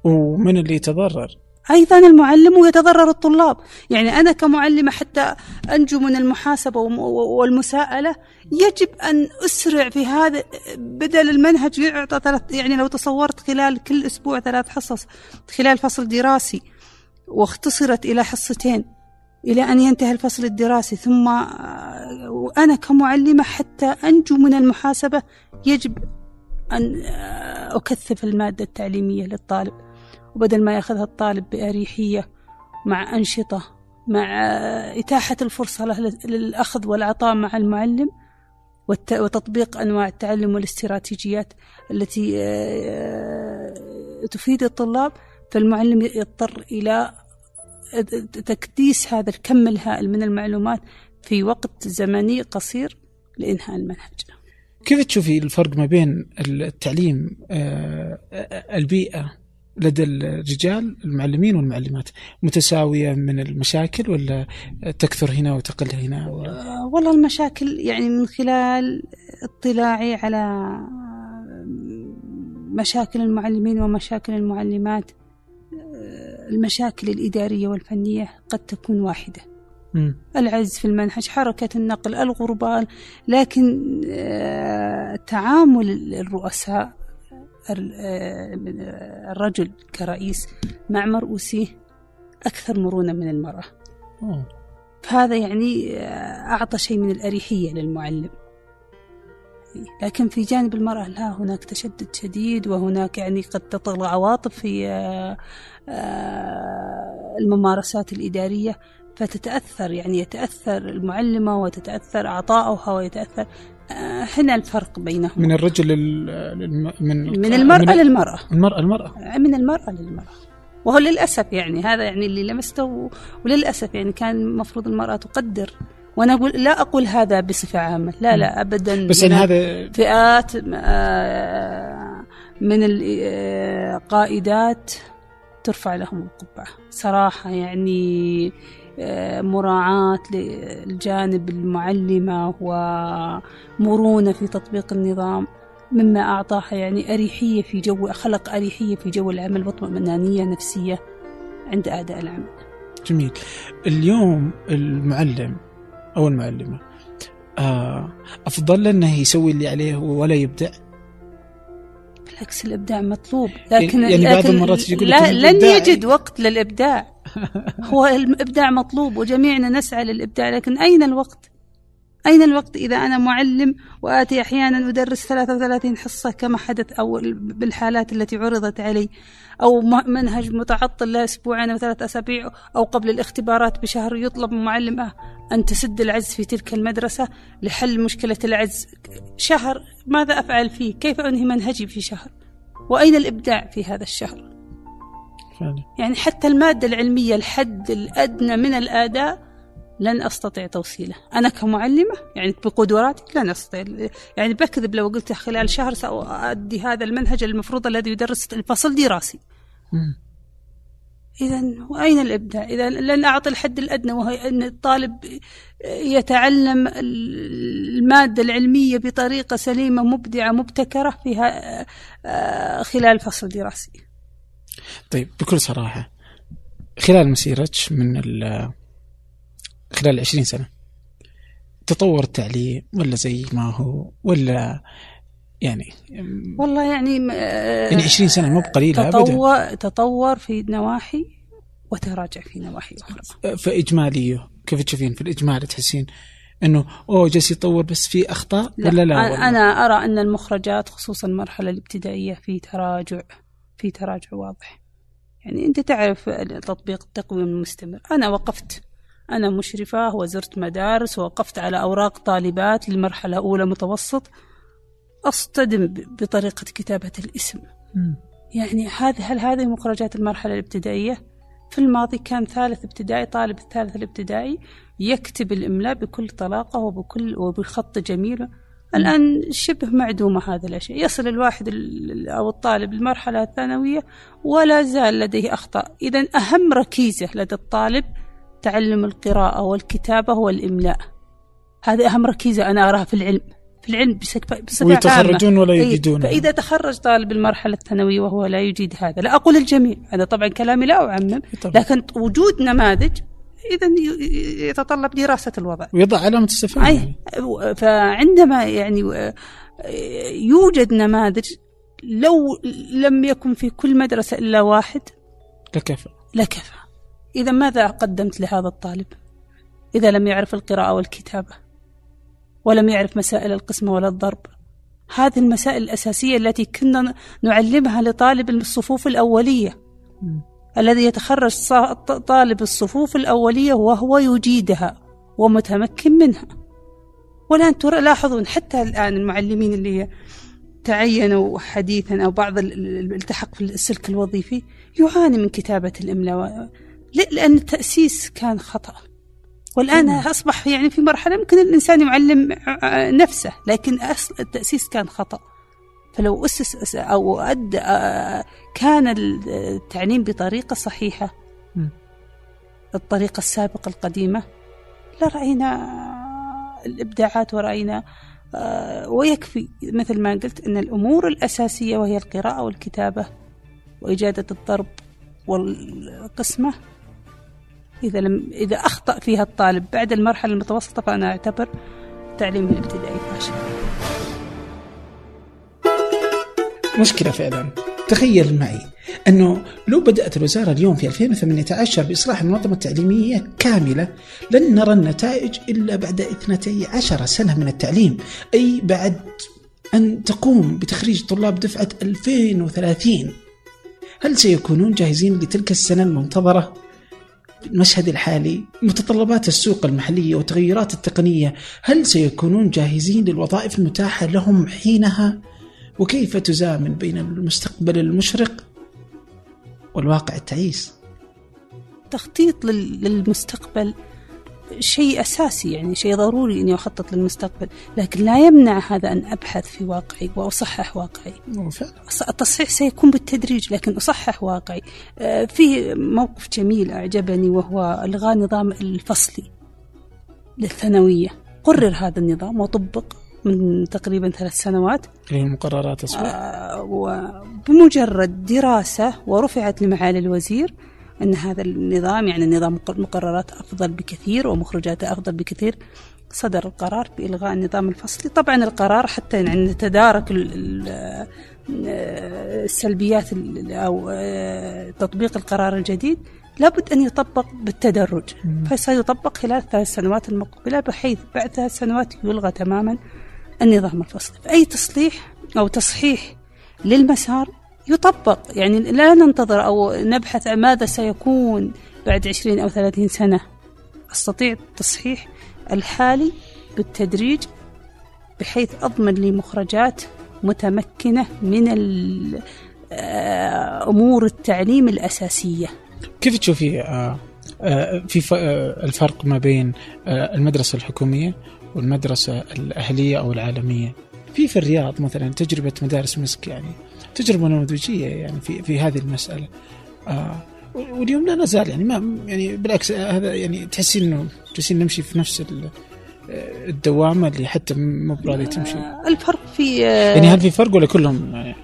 Speaker 1: ومن اللي يتضرر؟
Speaker 2: أيضا المعلم ويتضرر الطلاب. يعني أنا كمعلمة حتى أنجو من المحاسبة والمساءلة يجب أن أسرع في هذا بدل المنهج يعطى ثلاث يعني لو تصورت خلال كل أسبوع ثلاث حصص خلال فصل دراسي واختصرت إلى حصتين إلى أن ينتهي الفصل الدراسي ثم وأنا كمعلمة حتى أنجو من المحاسبة يجب أن آه، أكثف المادة التعليمية للطالب. وبدل ما يأخذها الطالب بأريحية مع أنشطة مع إتاحة الفرصة له للأخذ والعطاء مع المعلم وتطبيق أنواع التعلم والاستراتيجيات التي آه، تفيد الطلاب فالمعلم يضطر إلى تكديس هذا الكم الهائل من المعلومات في وقت زمني قصير لإنهاء المنهج.
Speaker 1: كيف تشوفي الفرق ما بين التعليم آه، البيئة لدى الرجال المعلمين والمعلمات متساوية من المشاكل ولا تكثر هنا وتقل هنا و...
Speaker 2: والله المشاكل يعني من خلال اطلاعي على مشاكل المعلمين ومشاكل المعلمات المشاكل الإدارية والفنية قد تكون واحدة
Speaker 1: مم.
Speaker 2: العجز في المنهج حركة النقل الغربال لكن آه، تعامل الرؤساء الرجل كرئيس مع مرؤوسيه أكثر مرونة من المرأة
Speaker 1: أوه.
Speaker 2: فهذا يعني آه، أعطى شيء من الأريحية للمعلم لكن في جانب المرأة لا هناك تشدد شديد وهناك يعني قد تطغى عواطف في آه، آه، الممارسات الإدارية فتتأثر يعني يتأثر المعلمة وتتأثر عطاؤها ويتأثر آه، هنا الفرق بينهم.
Speaker 1: من الرجل لل... من
Speaker 2: من المرأة للمرأة.
Speaker 1: المرأة المرأة.
Speaker 2: من المرأة للمرأة. وهو للأسف يعني هذا يعني اللي لمسته و- وللأسف يعني كان المفروض المرأة تقدر. وأنا أقول لا أقول هذا بصفة عامة. لا لا أبدا
Speaker 1: بس
Speaker 2: هناك
Speaker 1: هذا
Speaker 2: فئات آه، من القائدات ترفع لهم القبعة. صراحة يعني آه، مراعاة للجانب المعلمة ومرونة في تطبيق النظام مما أعطاها يعني أريحية في جو خلق أريحية في جو العمل واطمئنانية نفسية عند أعداء العمل.
Speaker 1: جميل. اليوم المعلم أو المعلمة آه أفضل له إنه يسوي اللي عليه ولا يبدع
Speaker 2: بالعكس الإبداع مطلوب لكن
Speaker 1: يعني بعض
Speaker 2: لكن
Speaker 1: المرات يجي يقول
Speaker 2: لا لن. يجد وقت للإبداع. [laughs] هو الإبداع مطلوب وجميعنا نسعى للإبداع لكن أين الوقت؟ أين الوقت إذا أنا معلم وآتي أحيانا أدرس 33 حصة كما حدث أو بالحالات التي عرضت علي أو منهج متعطل له أسبوعين أو ثلاث أسابيع أو قبل الاختبارات بشهر يطلب من معلم آه أن تسد العجز في تلك المدرسة لحل مشكلة العجز شهر ماذا أفعل فيه؟ كيف أنهي منهجي في شهر؟ وأين الإبداع في هذا الشهر؟
Speaker 1: فعلا
Speaker 2: يعني حتى المادة العلمية الحد الأدنى من الأداء لن أستطيع توصيله. أنا كمعلمة يعني بقدراتي لن أستطيع. يعني بكذب لو قلت خلال شهر سأؤدي هذا المنهج المفروض الذي يدرس الفصل دراسي. إذا وأين الإبداع؟ إذا لن أعطي الحد الأدنى وهي أن الطالب يتعلم المادة العلمية بطريقة سليمة مبدعة مبتكرة فيها آه، خلال فصل دراسي.
Speaker 1: طيب بكل صراحة خلال مسيرتك من ال خلال 20 سنة تطور التعليم ولا زي ما هو ولا يعني
Speaker 2: والله يعني
Speaker 1: يعني 20 سنة مو بقليلة
Speaker 2: تطور تطور في نواحي وتراجع في نواحي. أخرى
Speaker 1: فاجماليه كيف تشوفين في الإجمال؟ تحسين إنه أوه جالس يطور بس في أخطاء ولا لا؟ والله؟
Speaker 2: أنا أرى أن المخرجات خصوصا المرحلة الابتدائية في تراجع في تراجع واضح. يعني أنت تعرف تطبيق التقويم المستمر. أنا وقفت. أنا مشرفة وزرت مدارس ووقفت على أوراق طالبات للمرحلة أولى متوسط. أصطدم بطريقة كتابة الاسم.
Speaker 1: مم.
Speaker 2: يعني هذه هل هذه مخرجات المرحلة الابتدائية؟ في الماضي كان ثالث ابتدائي طالب الثالث الابتدائي يكتب الإملاء بكل طلاقة وبكل وبخط جميل. الآن شبه معدومة هذه الأشياء يصل الواحد ال- أو الطالب المرحلة الثانوية ولا زال لديه أخطاء إذا أهم ركيزة لدى الطالب تعلم القراءة والكتابة والإملاء هذه أهم ركيزة أنا أراها في العلم في العلم بصفة
Speaker 1: ويتخرجون
Speaker 2: عامة.
Speaker 1: ولا يجدون
Speaker 2: فإذا تخرج طالب المرحلة الثانوية وهو لا يجيد هذا لا أقول الجميع أنا طبعا كلامي لا أعمم. لكن وجود نماذج إذا ي- يتطلب دراسة الوضع.
Speaker 1: ويضع علامة استفهام.
Speaker 2: أي
Speaker 1: يعني.
Speaker 2: فعندما يعني آه، يوجد نماذج لو لم يكن في كل مدرسة إلا واحد
Speaker 1: لكفى
Speaker 2: لكفى إذا ماذا قدمت لهذا الطالب؟ إذا لم يعرف القراءة والكتابة ولم يعرف مسائل القسمة ولا الضرب. هذه المسائل الأساسية التي كنا نعلمها لطالب الصفوف الأولية. الذي يتخرج طالب الصفوف الأولية وهو يجيدها ومتمكن منها. والآن تلاحظون حتى الآن المعلمين اللي تعينوا حديثا أو بعض ال- ال- التحق في السلك الوظيفي يعاني من كتابة الإملاء لأن التأسيس كان خطأ. والآن أصبح يعني في مرحلة يمكن الإنسان يعلم نفسه لكن أصل التأسيس كان خطأ. فلو أسس أس- أو آه، كان التعليم بطريقة صحيحة. الطريقة السابقة القديمة. لرأينا الإبداعات ورأينا آه، ويكفي. مثل ما قلت أن الأمور الأساسية وهي القراءة والكتابة وإجادة الضرب والقسمة إذا لم إذا أخطأ فيها الطالب بعد المرحلة المتوسطة فأنا أعتبر تعليمه الابتدائي فاشل.
Speaker 1: مشكلة فعلا تخيل معي أنه لو بدأت الوزارة اليوم في 2018 بإصلاح المنظمة التعليمية كاملة لن نرى النتائج إلا بعد 12 سنة من التعليم أي بعد أن تقوم بتخريج طلاب دفعة 2030 هل سيكونون جاهزين لتلك السنة المنتظرة؟ المشهد الحالي متطلبات السوق المحلية والتغيرات التقنية هل سيكونون جاهزين للوظائف المتاحة لهم حينها؟ وكيف تزامن بين المستقبل المشرق والواقع التعيس
Speaker 2: تخطيط للمستقبل شيء أساسي يعني شيء ضروري إني أخطط للمستقبل، لكن لا يمنع هذا أن أبحث في واقعي وأصحح واقعي. التصحيح سيكون بالتدريج لكن أصحح واقعي. آه، في موقف جميل أعجبني وهو ألغاء نظام الفصلي للثانوية. قرر هذا النظام وطبق من تقريبا ثلاث سنوات.
Speaker 1: اللي هي المقررات
Speaker 2: آه وبمجرد دراسة ورفعت لمعالي الوزير أن هذا النظام يعني نظام المقررات أفضل بكثير ومخرجاته أفضل بكثير صدر القرار بإلغاء النظام الفصلي. طبعا القرار حتى يعني نتدارك السلبيات أو آه، تطبيق القرار الجديد. لابد أن يطبق بالتدرج. فسيطبق خلال ثلاث سنوات المقبلة بحيث بعد ثلاث سنوات يلغى تماما النظام الفصلي فأي تصليح أو تصحيح للمسار يطبق. يعني لا ننتظر أو نبحث ماذا سيكون بعد عشرين أو ثلاثين سنة. أستطيع تصحيح الحالي بالتدريج بحيث أضمن لي مخرجات متمكنة من آه، أمور التعليم الأساسية.
Speaker 1: كيف تشوفي آه، آه، في الفرق ما بين المدرسة الحكومية والمدرسة الأهلية أو العالمية. في في الرياض مثلا تجربة مدارس مسك يعني تجربة نموذجية يعني في في هذه المسألة. آه واليوم لا نزال يعني ما يعني بالعكس هذا يعني تحسين إنه جالسين نمشي في نفس الدوامة اللي حتى مو تمشي.
Speaker 2: الفرق في
Speaker 1: آه، يعني هل في فرق ولا كلهم يعني؟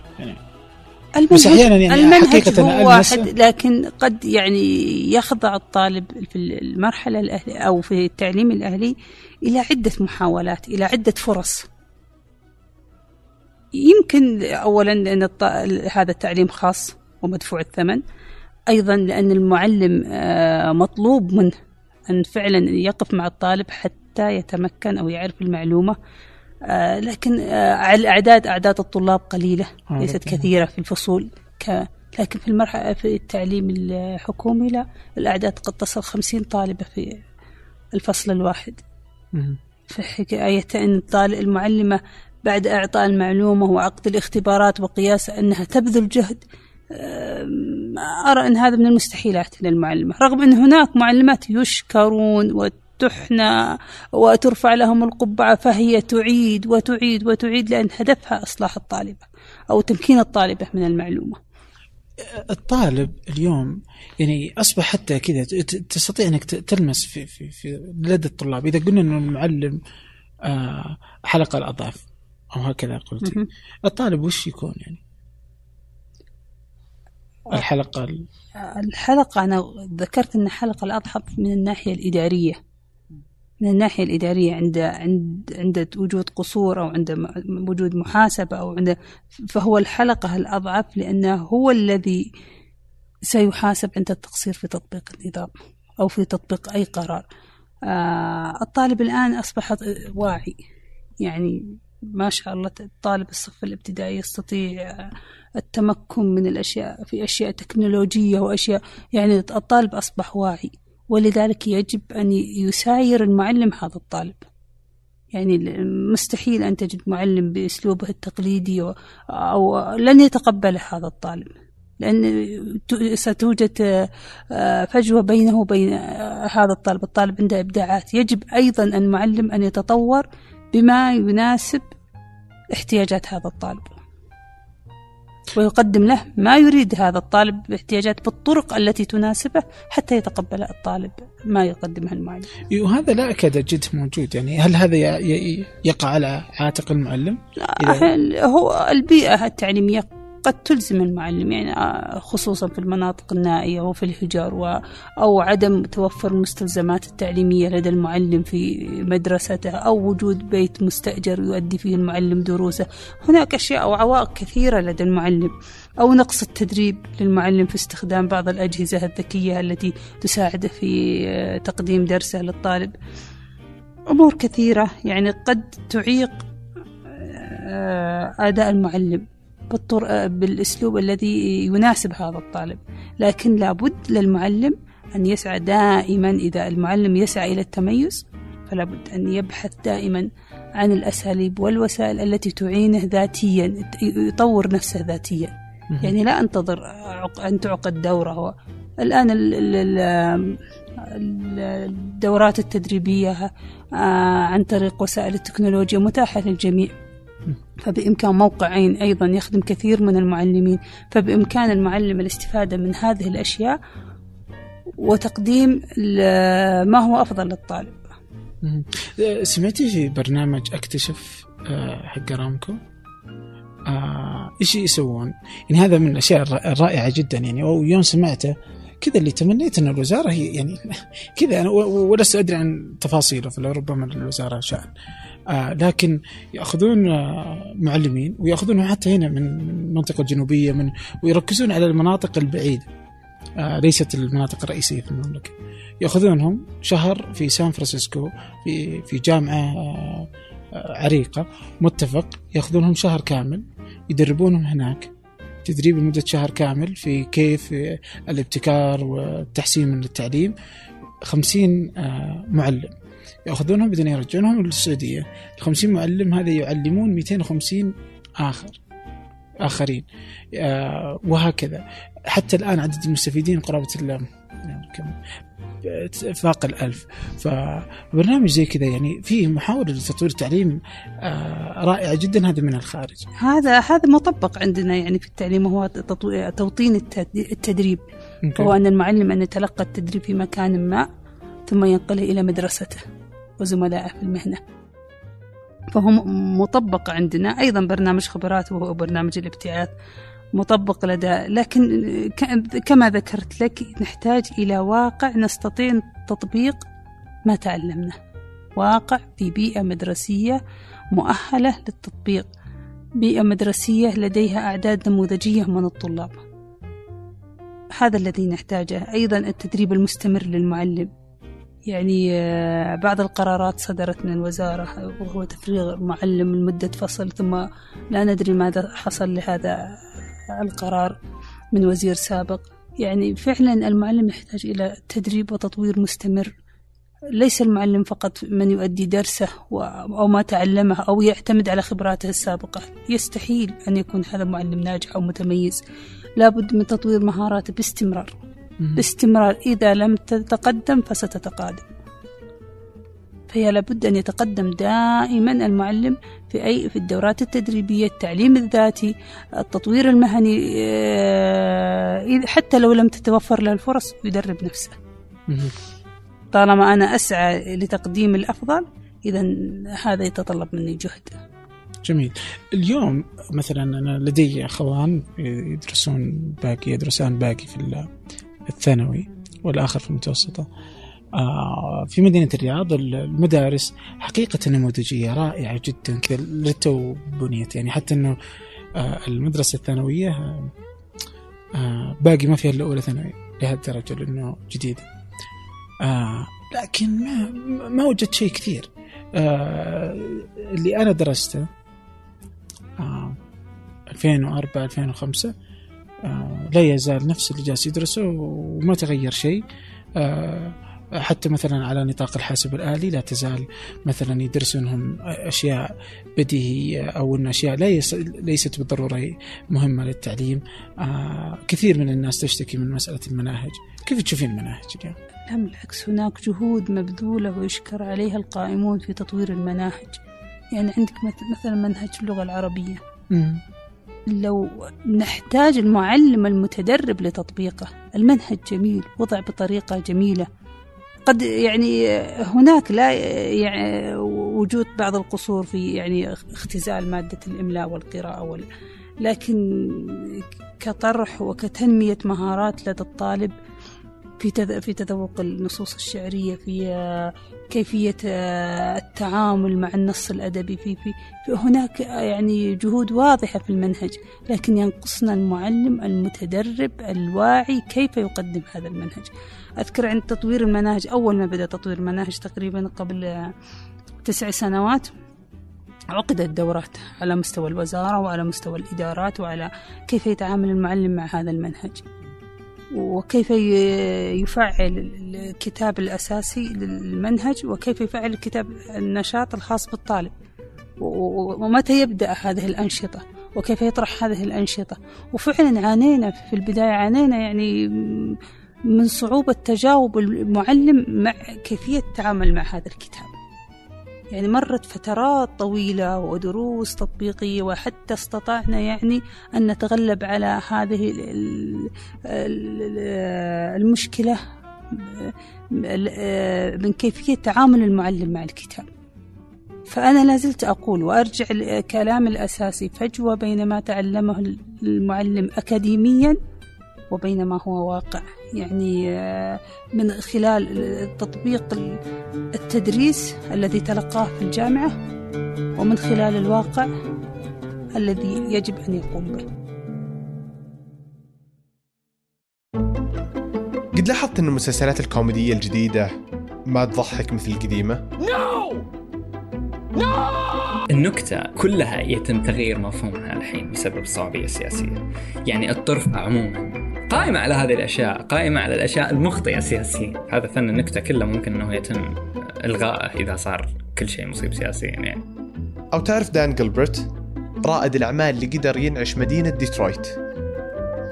Speaker 2: المنهج بس أحيانا يعني المنهج هو واحد لكن قد يعني يخضع الطالب في المرحلة الأهلية أو في التعليم الأهلي إلى عدة محاولات إلى عدة فرص. يمكن أولا لأن هذا التعليم خاص ومدفوع الثمن أيضا لأن المعلم آه، مطلوب منه أن فعلا يقف مع الطالب حتى يتمكن أو يعرف المعلومة آه، لكن آه، الأعداد أعداد الطلاب قليلة ليست كثيرة في الفصول. ك لكن في المرحلة في التعليم الحكومي لا الأعداد قد تصل خمسين طالبة في الفصل الواحد. في حكاية أن الطالب المعلمة بعد إعطاء المعلومة وعقد الاختبارات وقياس أنها تبذل جهد أرى أن هذا من المستحيلات للمعلمة. رغم أن هناك معلمات يشكرون وتحنى وترفع لهم القبعة فهي تعيد وتعيد وتعيد لأن هدفها إصلاح الطالبة أو تمكين الطالبة من المعلومة.
Speaker 1: الطالب اليوم يعني أصبح حتى كذا تستطيع أنك تلمس في في في لدى الطلاب. إذا قلنا إنه المعلم آه، حلقه الأضعف أو هكذا قلت. الطالب وش يكون يعني؟ الحلقة
Speaker 2: الحلقة أنا ذكرت إن حلقه الأضعف من الناحية الإدارية. من الناحية الإدارية عند عند عند وجود قصور أو عند وجود محاسبة أو عند فهو الحلقة الأضعف لأنه هو الذي سيحاسب عند التقصير في تطبيق النظام أو في تطبيق أي قرار. آه الطالب الآن أصبح واعي. يعني ما شاء الله الطالب الصف الابتدائي يستطيع التمكن من الأشياء في أشياء تكنولوجية وأشياء يعني الطالب أصبح واعي. ولذلك يجب أن يساير المعلم هذا الطالب. يعني مستحيل أن تجد معلم بأسلوبه التقليدي أو لن يتقبله هذا الطالب. لأن ستوجد آه، فجوة بينه وبين آه، هذا الطالب الطالب عنده إبداعات. يجب أيضا المعلم أن يتطور بما يناسب احتياجات هذا الطالب. ويقدم له ما يريد هذا الطالب باحتياجات بالطرق التي تناسبه حتى يتقبل الطالب ما يقدمه المعلم
Speaker 1: وهذا لا أكاد أجده موجود يعني هل هذا يقع على عاتق المعلم؟
Speaker 2: لا هو البيئة التعليمية قد تلزم المعلم يعني آه، خصوصا في المناطق النائية وفي الحجر و أو عدم توفر المستلزمات التعليمية لدى المعلم في مدرسته أو وجود بيت مستأجر يؤدي فيه المعلم دروسه. هناك أشياء أو عوائق كثيرة لدى المعلم أو نقص التدريب للمعلم في استخدام بعض الأجهزة الذكية التي تساعده في آه، تقديم درسه للطالب. أمور كثيرة يعني قد تعيق آه، أداء المعلم. بالطر... آه، بالأسلوب الذي يناسب هذا الطالب. لكن لابد للمعلم أن يسعى دائما إذا المعلم يسعى إلى التميز فلا بد أن يبحث دائما عن الأساليب والوسائل التي تعينه ذاتيا يطور نفسه ذاتيا. يعني لا أنتظر أن تعقد دورة. الآن الدورات التدريبية آه، عن طريق وسائل التكنولوجيا متاحة للجميع. فبإمكان موقعين أيضا يخدم كثير من المعلمين فبإمكان المعلم الاستفادة من هذه الأشياء وتقديم ما هو أفضل للطالب.
Speaker 1: سمعتي في برنامج أكتشف آه، حق رامكو آه إيش يسوون؟ يعني هذا من الأشياء الرائعة جدا يعني ويوم سمعته كذا اللي تمنيت إن الوزارة هي يعني [laughs] كذا أنا ولست أدري عن تفاصيله فلربما الوزارة شأن. آه لكن يأخذون آه معلمين ويأخذونهم حتى هنا من المنطقة الجنوبية من ويركزون على المناطق البعيدة. آه ليست المناطق الرئيسية في المملكة. يأخذونهم شهر في سان فرانسيسكو في في جامعة آه عريقة متفق يأخذونهم شهر كامل يدربونهم هناك. تدريب لمدة شهر كامل في كيف الابتكار والتحسين من التعليم. خمسين آه، معلم. يأخذونهم بعدين يرجعونهم للسعودية الخمسين معلم هذا يعلمون 250 آخر آخرين. آه، وهكذا. حتى الآن عدد المستفيدين قرابة كم؟ فاق الألف. فبرنامج زي كذا يعني فيه محاولة لتطوير التعليم آه، رائعة جدا. هذا من الخارج.
Speaker 2: هذا هذا مطبق عندنا يعني في التعليم هو توطين التدريب. هو أن المعلم أن يتلقى التدريب في مكان ما ثم ينقل إلى مدرسته. وزملائه في المهنة. فهو مطبق عندنا أيضا برنامج خبرات وهو برنامج الابتعاث مطبق لدى لكن كما ذكرت لك نحتاج إلى واقع نستطيع تطبيق ما تعلمنا. واقع في بيئة مدرسية مؤهلة للتطبيق بيئة مدرسية لديها أعداد نموذجية من الطلاب. هذا الذي نحتاجه. أيضا التدريب المستمر للمعلم. يعني آه، بعض القرارات صدرت من الوزارة وهو تفريغ معلم لمدة فصل ثم لا ندري ماذا حصل لهذا القرار من وزير سابق. يعني فعلا المعلم يحتاج إلى تدريب وتطوير مستمر. ليس المعلم فقط من يؤدي درسه أو ما تعلمه أو يعتمد على خبراته السابقة. يستحيل أن يكون هذا معلم ناجح أو متميز. لابد من تطوير مهاراته باستمرار. باستمرار. إذا لم تتقدم فستتقادم. فهي لابد أن يتقدم دائما المعلم في أي في الدورات التدريبية التعليم الذاتي التطوير المهني آه، حتى لو لم تتوفر له الفرص يدرب نفسه. طالما أنا أسعى لتقديم الأفضل إذا هذا يتطلب مني جهد.
Speaker 1: جميل. اليوم مثلا أنا لدي أخوان يدرسون باقي يدرسان باقي في الثانوي والآخر في المتوسطة آه، في مدينة الرياض المدارس حقيقة نموذجية رائعة جدا كذا للتو بنيت. يعني حتى إنه آه، المدرسة الثانوية آه، باقي ما فيها إلا أولى ثانوي لهالدرجة لأنه جديدة لكن ما ما وجدت شيء كثير. اللي أنا درسته 2004 2005 لا يزال نفس اللي جالس يدرسه وما تغير شيء. حتى مثلا على نطاق الحاسب الآلي لا تزال مثلا يدرسونهم أشياء بديهية أو أن أشياء ليست بالضرورة مهمة للتعليم. آه كثير من الناس تشتكي من مسألة المناهج. كيف تشوفين المناهج اليوم؟
Speaker 2: لا بالعكس هناك جهود مبذولة ويشكر عليها القائمون في تطوير المناهج. يعني عندك مثلا منهج اللغة العربية. لو نحتاج المعلم المتدرب لتطبيقه. المنهج جميل وضع بطريقة جميلة. قد يعني هناك لا يعني وجود بعض القصور في يعني اختزال مادة الإملاء والقراءة وال. لكن كطرح وكتنمية مهارات لدى الطالب في في تذوق النصوص الشعرية في كيفية آه، التعامل مع النص الأدبي في في, هناك يعني جهود واضحة في المنهج لكن ينقصنا المعلم المتدرب الواعي كيف يقدم هذا المنهج. أذكر عند تطوير المناهج أول ما بدأ تطوير المناهج تقريبا قبل آه، تسع سنوات عقدت دورات على مستوى الوزارة وعلى مستوى الإدارات وعلى كيف يتعامل المعلم مع هذا المنهج. وكيف يفعل الكتاب الأساسي للمنهج وكيف يفعل الكتاب النشاط الخاص بالطالب. ومتى يبدأ هذه الأنشطة؟ وكيف يطرح هذه الأنشطة؟ وفعلا عانينا في البداية عانينا يعني من صعوبة تجاوب المعلم مع كيفية التعامل مع هذا الكتاب. يعني مرت فترات طويلة ودروس تطبيقية وحتى استطعنا يعني أن نتغلب على هذه المشكلة من كيفية تعامل المعلم مع الكتاب. فأنا لازلت أقول وأرجع الكلام الأساسي فجوة بين ما تعلمه المعلم أكاديميا وبين ما هو واقع. يعني آه، من خلال تطبيق التدريس الذي تلقاه في الجامعة ومن خلال الواقع الذي يجب أن يقوم به
Speaker 12: قد لاحظت أن المسلسلات الكوميدية الجديدة ما تضحك مثل القديمة؟
Speaker 13: no! No! النكتة كلها يتم تغيير مفهومها الحين بسبب الصعوبية السياسية يعني الطرف عموما قائمة على هذه الأشياء قائمة على الأشياء المخطئة سياسيا هذا فن النكتة كله ممكن أنه يتم إلغائه إذا صار كل شيء مصيب سياسيا يعني.
Speaker 12: أو تعرف دان جلبرت رائد الأعمال اللي قدر ينعش مدينة ديترويت.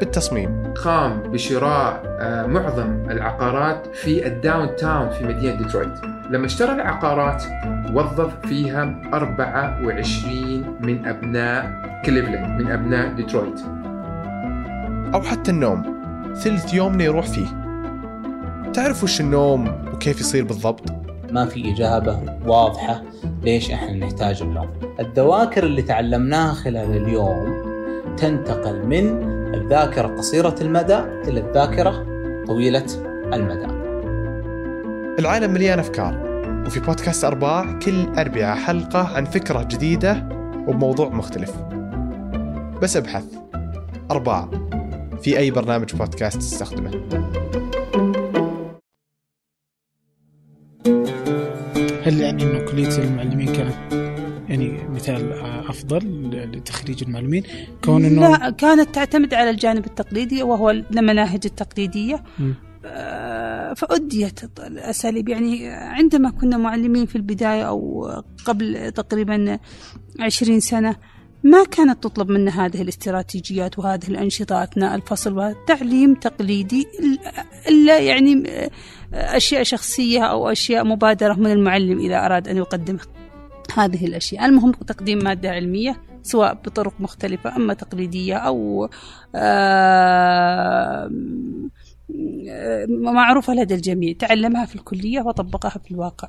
Speaker 12: بالتصميم.
Speaker 14: قام بشراء آه، معظم العقارات في ال downtown في مدينة ديترويت. لما اشترى العقارات وظف فيها 24 من أبناء كليفلاند من أبناء ديترويت.
Speaker 12: أو حتى النوم. ثلث يومنا يروح فيه. تعرف وش النوم وكيف يصير بالضبط؟
Speaker 15: ما في إجابة واضحة ليش إحنا نحتاج النوم. الذواكر اللي تعلمناها خلال اليوم تنتقل من الذاكرة قصيرة المدى إلى الذاكرة طويلة المدى.
Speaker 12: العالم مليان أفكار وفي بودكاست أرباع كل أربعة حلقة عن فكرة جديدة وبموضوع مختلف. بس أبحث. أرباع. في أي برنامج بودكاست تستخدمه.
Speaker 1: هل يعني أنه كلية المعلمين كانت يعني مثال أفضل لتخريج المعلمين؟
Speaker 2: كون إنه لا كانت تعتمد على الجانب التقليدي وهو المناهج التقليدية. م. آه، فأديت الأساليب. يعني عندما كنا معلمين في البداية أو قبل تقريبا عشرين سنة ما كانت تطلب منا هذه الاستراتيجيات وهذه الأنشطة أثناء الفصل وتعليم تقليدي إلا يعني أشياء شخصية أو أشياء مبادرة من المعلم إذا أراد أن يقدم هذه الأشياء. المهم تقديم مادة علمية سواء بطرق مختلفة أما تقليدية أو آه معروفة لدى الجميع. تعلمها في الكلية وطبقها في الواقع.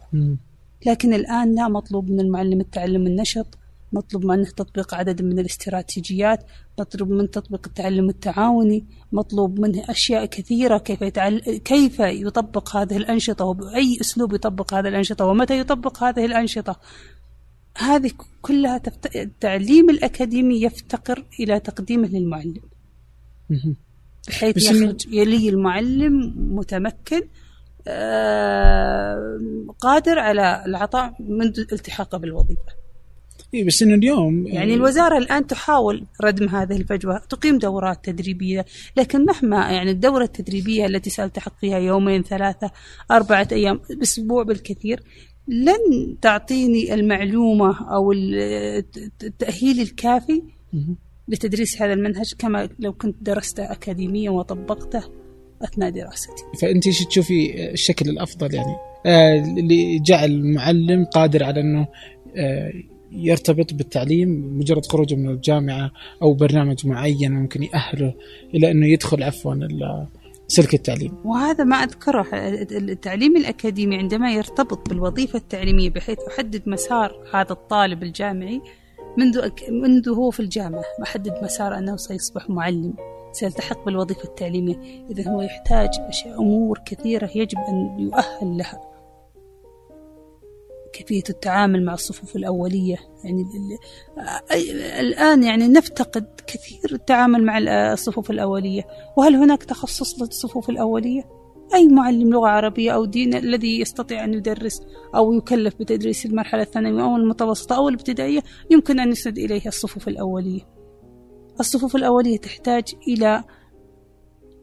Speaker 2: لكن الآن لا مطلوب من المعلم التعلم النشط مطلوب منه تطبيق عدد من الاستراتيجيات مطلوب من تطبيق التعلم التعاوني مطلوب منه أشياء كثيرة كيف يتعل... كيف يطبق هذه الأنشطة وبأي أسلوب يطبق هذه الأنشطة ومتى يطبق هذه الأنشطة. هذه كلها تفت... التعليم الأكاديمي يفتقر إلى تقديمه للمعلم. بحيث يخرج يلي المعلم متمكن آه قادر على العطاء منذ التحاقه بالوظيفة.
Speaker 1: إي بس إنه اليوم
Speaker 2: يعني الوزارة الآن تحاول ردم هذه الفجوة، تقيم دورات تدريبية، لكن مهما يعني الدورة التدريبية التي سالتحق فيها يومين ثلاثة أربعة أيام أسبوع بالكثير لن تعطيني المعلومة أو التأهيل الكافي لتدريس هذا المنهج كما لو كنت درسته أكاديميا وطبقته أثناء دراستي.
Speaker 1: فأنت إيش تشوفي الشكل الأفضل يعني؟ آه اللي جعل المعلم قادر على أنه آه يرتبط بالتعليم مجرد خروجه من الجامعة أو برنامج معين ممكن يأهله إلى أنه يدخل عفوا سلك التعليم.
Speaker 2: وهذا ما أذكره. التعليم الأكاديمي عندما يرتبط بالوظيفة التعليمية بحيث أحدد مسار هذا الطالب الجامعي منذ منذ هو في الجامعة محدد مسار أنه سيصبح معلم. سيلتحق بالوظيفة التعليمية. إذا هو يحتاج أشياء أمور كثيرة يجب أن يؤهل لها. كيفية التعامل مع الصفوف الأولية. يعني الآن يعني نفتقد كثير التعامل مع الصفوف الأولية. وهل هناك تخصص للصفوف الأولية؟ أي معلم لغة عربية أو دين الذي يستطيع أن يدرس أو يكلف بتدريس المرحلة الثانوية أو المتوسطة أو الابتدائية يمكن أن يسند إليها الصفوف الأولية؟ الصفوف الأولية تحتاج إلى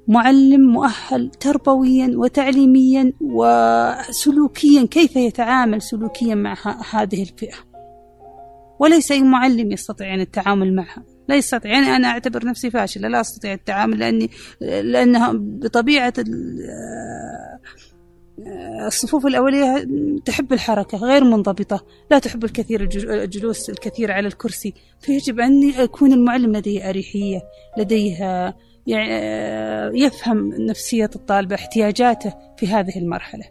Speaker 2: معلم مؤهل تربويا وتعليميا وسلوكيا. كيف يتعامل سلوكيا مع هذه الفئة؟ وليس أي معلم يستطيع أن التعامل معها. لا يستطيع. يعني أنا أعتبر نفسي فاشلة. لا أستطيع التعامل لأني لأنها بطبيعة الصفوف الأولية تحب الحركة غير منضبطة. لا تحب الكثير الجلوس الكثير على الكرسي. فيجب أن يكون المعلم لديه أريحية لديه يفهم نفسية الطالب احتياجاته في هذه المرحلة.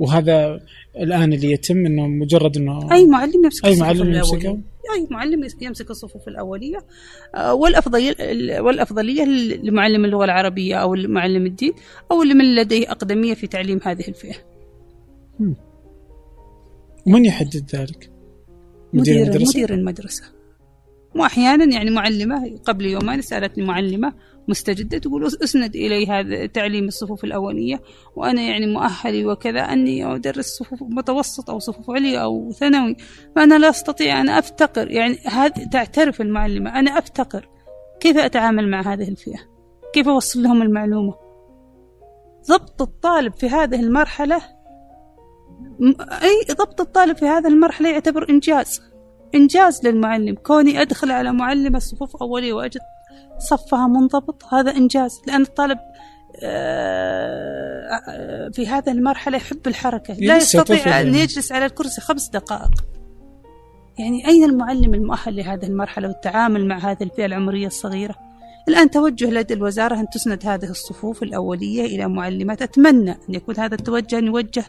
Speaker 1: وهذا الآن اللي يتم أنه مجرد أنه
Speaker 2: أي معلم يمسك
Speaker 1: أي معلم يمسكه؟
Speaker 2: أي معلم يمسك الصفوف الأولية. والأفضلية والأفضلية لمعلم اللغة العربية أو معلم الدين أو لمن لديه أقدمية في تعليم هذه الفئة.
Speaker 1: من يحدد ذلك؟
Speaker 2: مدير المدرسة؟ مدير المدرسة. وأحيانا يعني معلمة قبل يومين سألتني معلمة مستجدة تقول أسند إلي هذا تعليم الصفوف الأولية وأنا يعني مؤهلي وكذا أني أدرس صفوف متوسط أو صفوف عليا أو ثانوي فأنا لا أستطيع أن أفتقر يعني هذه تعترف المعلمة أنا أفتقر كيف أتعامل مع هذه الفئة؟ كيف أوصل لهم المعلومة؟ ضبط الطالب في هذه المرحلة أي ضبط الطالب في هذه المرحلة يعتبر إنجاز إنجاز للمعلم. كوني أدخل على معلمة صفوف أولية وأجد صفها منضبط هذا إنجاز. لأن الطالب آه، في هذه المرحلة يحب الحركة. لا يستطيع أن يجلس على الكرسي خمس دقائق. يعني أين المعلم المؤهل لهذه المرحلة والتعامل مع هذه الفئة العمرية الصغيرة؟ الآن توجه لدى الوزارة أن تسند هذه الصفوف الأولية إلى معلمات. أتمنى أن يكون هذا التوجه يوجه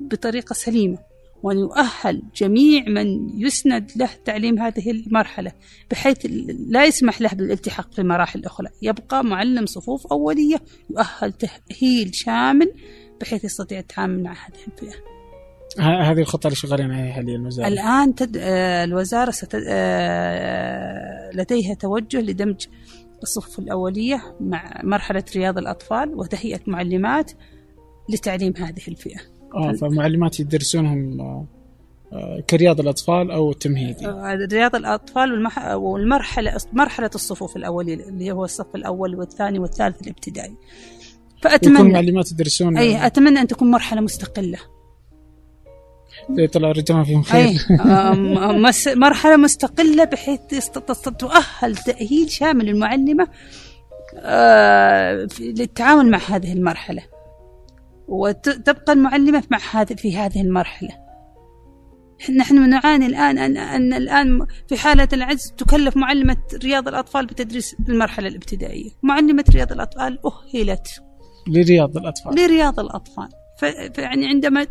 Speaker 2: بطريقة سليمة. وأن يؤهل جميع من يسند له تعليم هذه المرحلة بحيث لا يسمح له بالالتحاق في المراحل الأخرى. يبقى معلم صفوف أولية يؤهل تأهيل شامل بحيث يستطيع التعامل مع هذه الفئة.
Speaker 1: هذه الخطة اللي شغالين عليها حاليا الوزارة.
Speaker 2: الآن تد... آه الوزارة ستد... آه لديها توجه لدمج الصفوف الأولية مع مرحلة رياض الأطفال وتهيئة معلمات لتعليم هذه الفئة.
Speaker 1: آه فمعلمات يدرسونهم آه، آه، كرياض الأطفال أو تمهيدي
Speaker 2: آه، رياض الأطفال والمرحلة مرحلة الصفوف الأولية اللي هو الصف الأول والثاني والثالث الابتدائي.
Speaker 1: فأتمنى يكون معلمات يدرسون
Speaker 2: أي أتمنى أن تكون مرحلة مستقلة.
Speaker 1: يطلع رجال فيهم خير.
Speaker 2: مرحلة مستقلة بحيث تؤهل تأهيل شامل المعلمه للتعامل مع هذه المرحلة. وتبقى المعلمة مع هذه في هذه المرحلة. نحن نعاني الآن أن, أن الآن في حالة العجز تكلف معلمة رياض الأطفال بتدريس المرحلة الابتدائية. معلمة رياض الأطفال أهلت
Speaker 1: لرياض الأطفال.
Speaker 2: لرياض الأطفال. فيعني عندما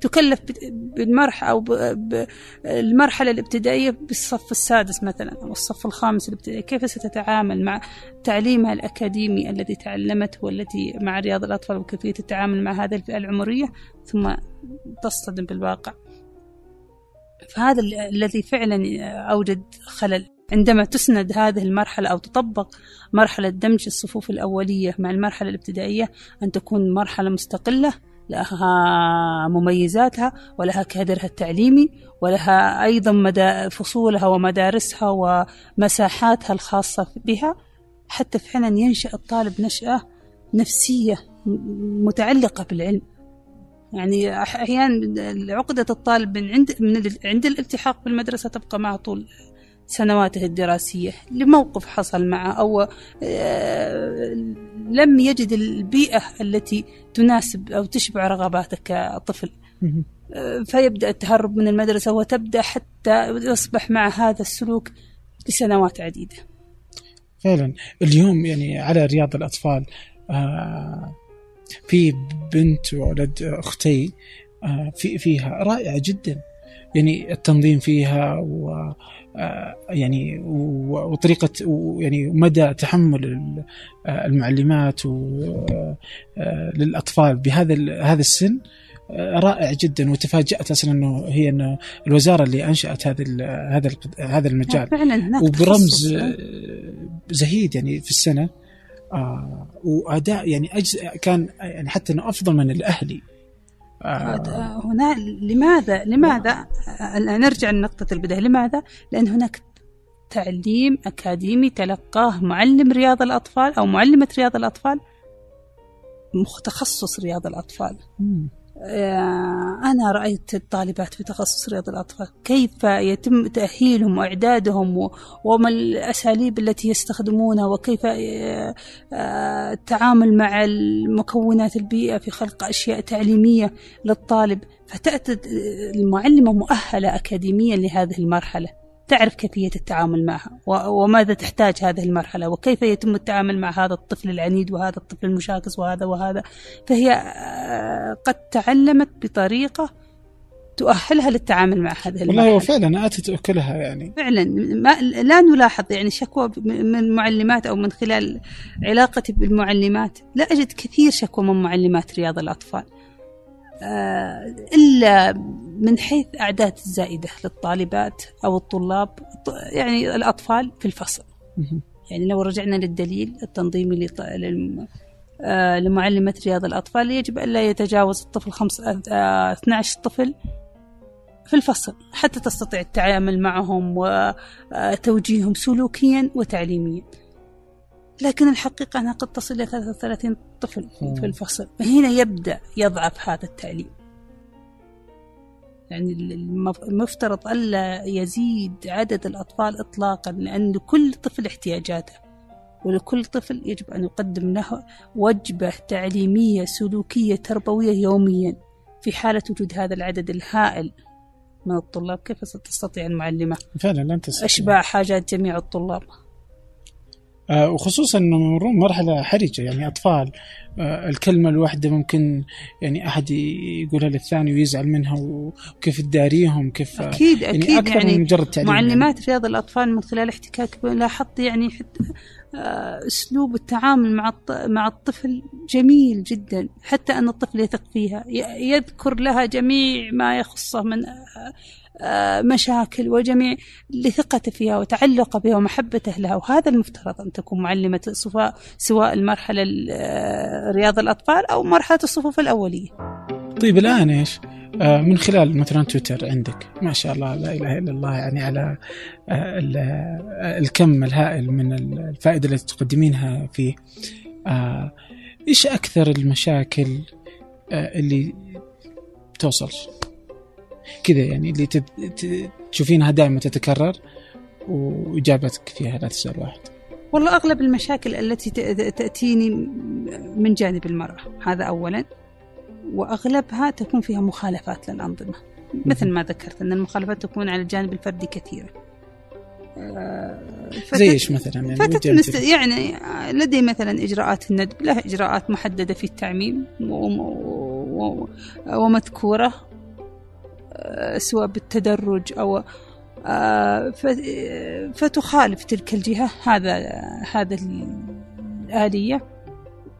Speaker 2: تكلف بالمرحلة أو بالمرحلة الابتدائية بالصف السادس مثلا أو الصف الخامس الابتدائي كيف ستتعامل مع تعليمها الأكاديمي الذي تعلمته والتي مع رياض الأطفال وكيفية التعامل مع هذه الفئة العمرية؟ ثم تصطدم بالواقع. فهذا الذي فعلا أوجد خلل. عندما تسند هذه المرحلة أو تطبق مرحلة دمج الصفوف الأولية مع المرحلة الابتدائية أن تكون مرحلة مستقلة لها مميزاتها ولها كادرها التعليمي ولها أيضا مدى فصولها ومدارسها ومساحاتها الخاصة بها. حتى فعلا ينشأ الطالب نشأة نفسية متعلقة بالعلم. يعني أحيانا عقدة الطالب من عند من عند الالتحاق بالمدرسة تبقى معه طول سنواته الدراسية لموقف حصل معه أو آه، لم يجد البيئة التي تناسب أو تشبع رغباته كطفل. آه، فيبدأ التهرب من المدرسة وتبدأ حتى يصبح مع هذا السلوك لسنوات عديدة.
Speaker 1: فعلا. اليوم يعني على رياض الأطفال آه، في بنت وولد أختي في فيها رائعة جدا. يعني التنظيم فيها و آه، يعني و- وطريقة و- يعني مدى تحمل آه، المعلمات آه، للأطفال بهذا هذا السن رائع جدا. وتفاجأت أصلا أنه هي انه الوزارة اللي أنشأت هذا ال- هذا ال- هذا المجال.
Speaker 2: فعلا
Speaker 1: وبرمز زهيد يعني في السنة آه وأداء يعني أجزاء كان يعني حتى إنه أفضل من الأهلي. آه
Speaker 2: هنا لماذا لماذا؟ آه، نرجع لنقطة البداية. لماذا؟ لأن هناك تعليم أكاديمي تلقاه معلم رياض الأطفال أو معلمة رياض الأطفال متخصص رياض الأطفال. آه، أنا رأيت الطالبات في تخصص رياض الأطفال. كيف يتم تأهيلهم وإعدادهم وما الأساليب التي يستخدمونها وكيف آه، آه، التعامل مع المكونات البيئة في خلق أشياء تعليمية للطالب. فتأتي المعلمة مؤهلة أكاديميا لهذه المرحلة. تعرف كيفية التعامل معها وماذا تحتاج هذه المرحلة وكيف يتم التعامل مع هذا الطفل العنيد وهذا الطفل المشاكس وهذا وهذا. فهي آه، قد تعلمت بطريقة تؤهلها للتعامل مع هذه
Speaker 1: والله
Speaker 2: المرحلة
Speaker 1: فعلا اتت اكلها يعني.
Speaker 2: فعلا ما لا نلاحظ يعني شكوى من المعلمات أو من خلال علاقتي بالمعلمات. لا أجد كثير شكوى من معلمات رياض الأطفال. آه، إلا من حيث أعداد الزائدة للطالبات أو الطلاب يعني الأطفال في الفصل. يعني لو رجعنا للدليل التنظيمي آه، لمعلمة رياض الأطفال يجب ألا يتجاوز الطفل خمس آه، 12 طفل في الفصل حتى تستطيع التعامل معهم وتوجيههم سلوكيا وتعليميا. لكن الحقيقة أنها قد تصل إلى 33 طفل في الفصل. فهنا يبدأ يضعف هذا التعليم. يعني المف- المفترض ألا يزيد عدد الأطفال إطلاقا لأن لكل طفل احتياجاته ولكل طفل يجب أن يقدم له وجبة تعليمية سلوكية تربوية يوميا في حالة وجود هذا العدد الهائل من الطلاب. كيف ستستطيع المعلمة؟
Speaker 1: فعلا لن تستطيع.
Speaker 2: إشباع حاجات جميع الطلاب.
Speaker 1: وخصوصا إنه يمرون مرحلة حرجة يعني أطفال آه الكلمة الواحدة ممكن يعني أحد يقولها للثاني ويزعل منها وكيف تداريهم كيف آه،
Speaker 2: أكيد
Speaker 1: يعني
Speaker 2: أكيد
Speaker 1: أكثر
Speaker 2: يعني
Speaker 1: من مجرد تعليم
Speaker 2: معلمات رياض الأطفال من خلال احتكاك لاحظت يعني حتى آه، أسلوب التعامل مع مع الطفل جميل جدا حتى أن الطفل يثق فيها يذكر لها جميع ما يخصه من آه، آه، مشاكل وجميع لثقته فيها وتعلقه بها ومحبته لها وهذا المفترض أن تكون معلمة سواء سواء المرحلة ال- آه، رياض الأطفال أو مرحلة الصفوف الأولية
Speaker 1: طيب الآن إيش؟ آه من خلال مثلا تويتر عندك ما شاء الله لا إله إلا الله يعني على آه ال- آه، الكم الهائل من الفائدة التي تقدمينها فيه. آه إيش أكثر المشاكل آه اللي توصل؟ كذا يعني اللي تب... ت- تشوفينها دائما تتكرر وإجابتك فيها لا تسال واحد.
Speaker 2: والله أغلب المشاكل التي ت- تأتيني من جانب المرأة هذا أولا. وأغلبها تكون فيها مخالفات للأنظمة مثل ما ذكرت أن المخالفات تكون على الجانب الفردي كثيرة آه، فت-
Speaker 1: زي إيش مثلا؟ يعني
Speaker 2: فتت مست... يعني لدي مثلا إجراءات الندب لها إجراءات محددة في التعميم و... و... ومذكورة آه، سواء بالتدرج أو آه، فتخالف تلك الجهة هذا هذا الآلية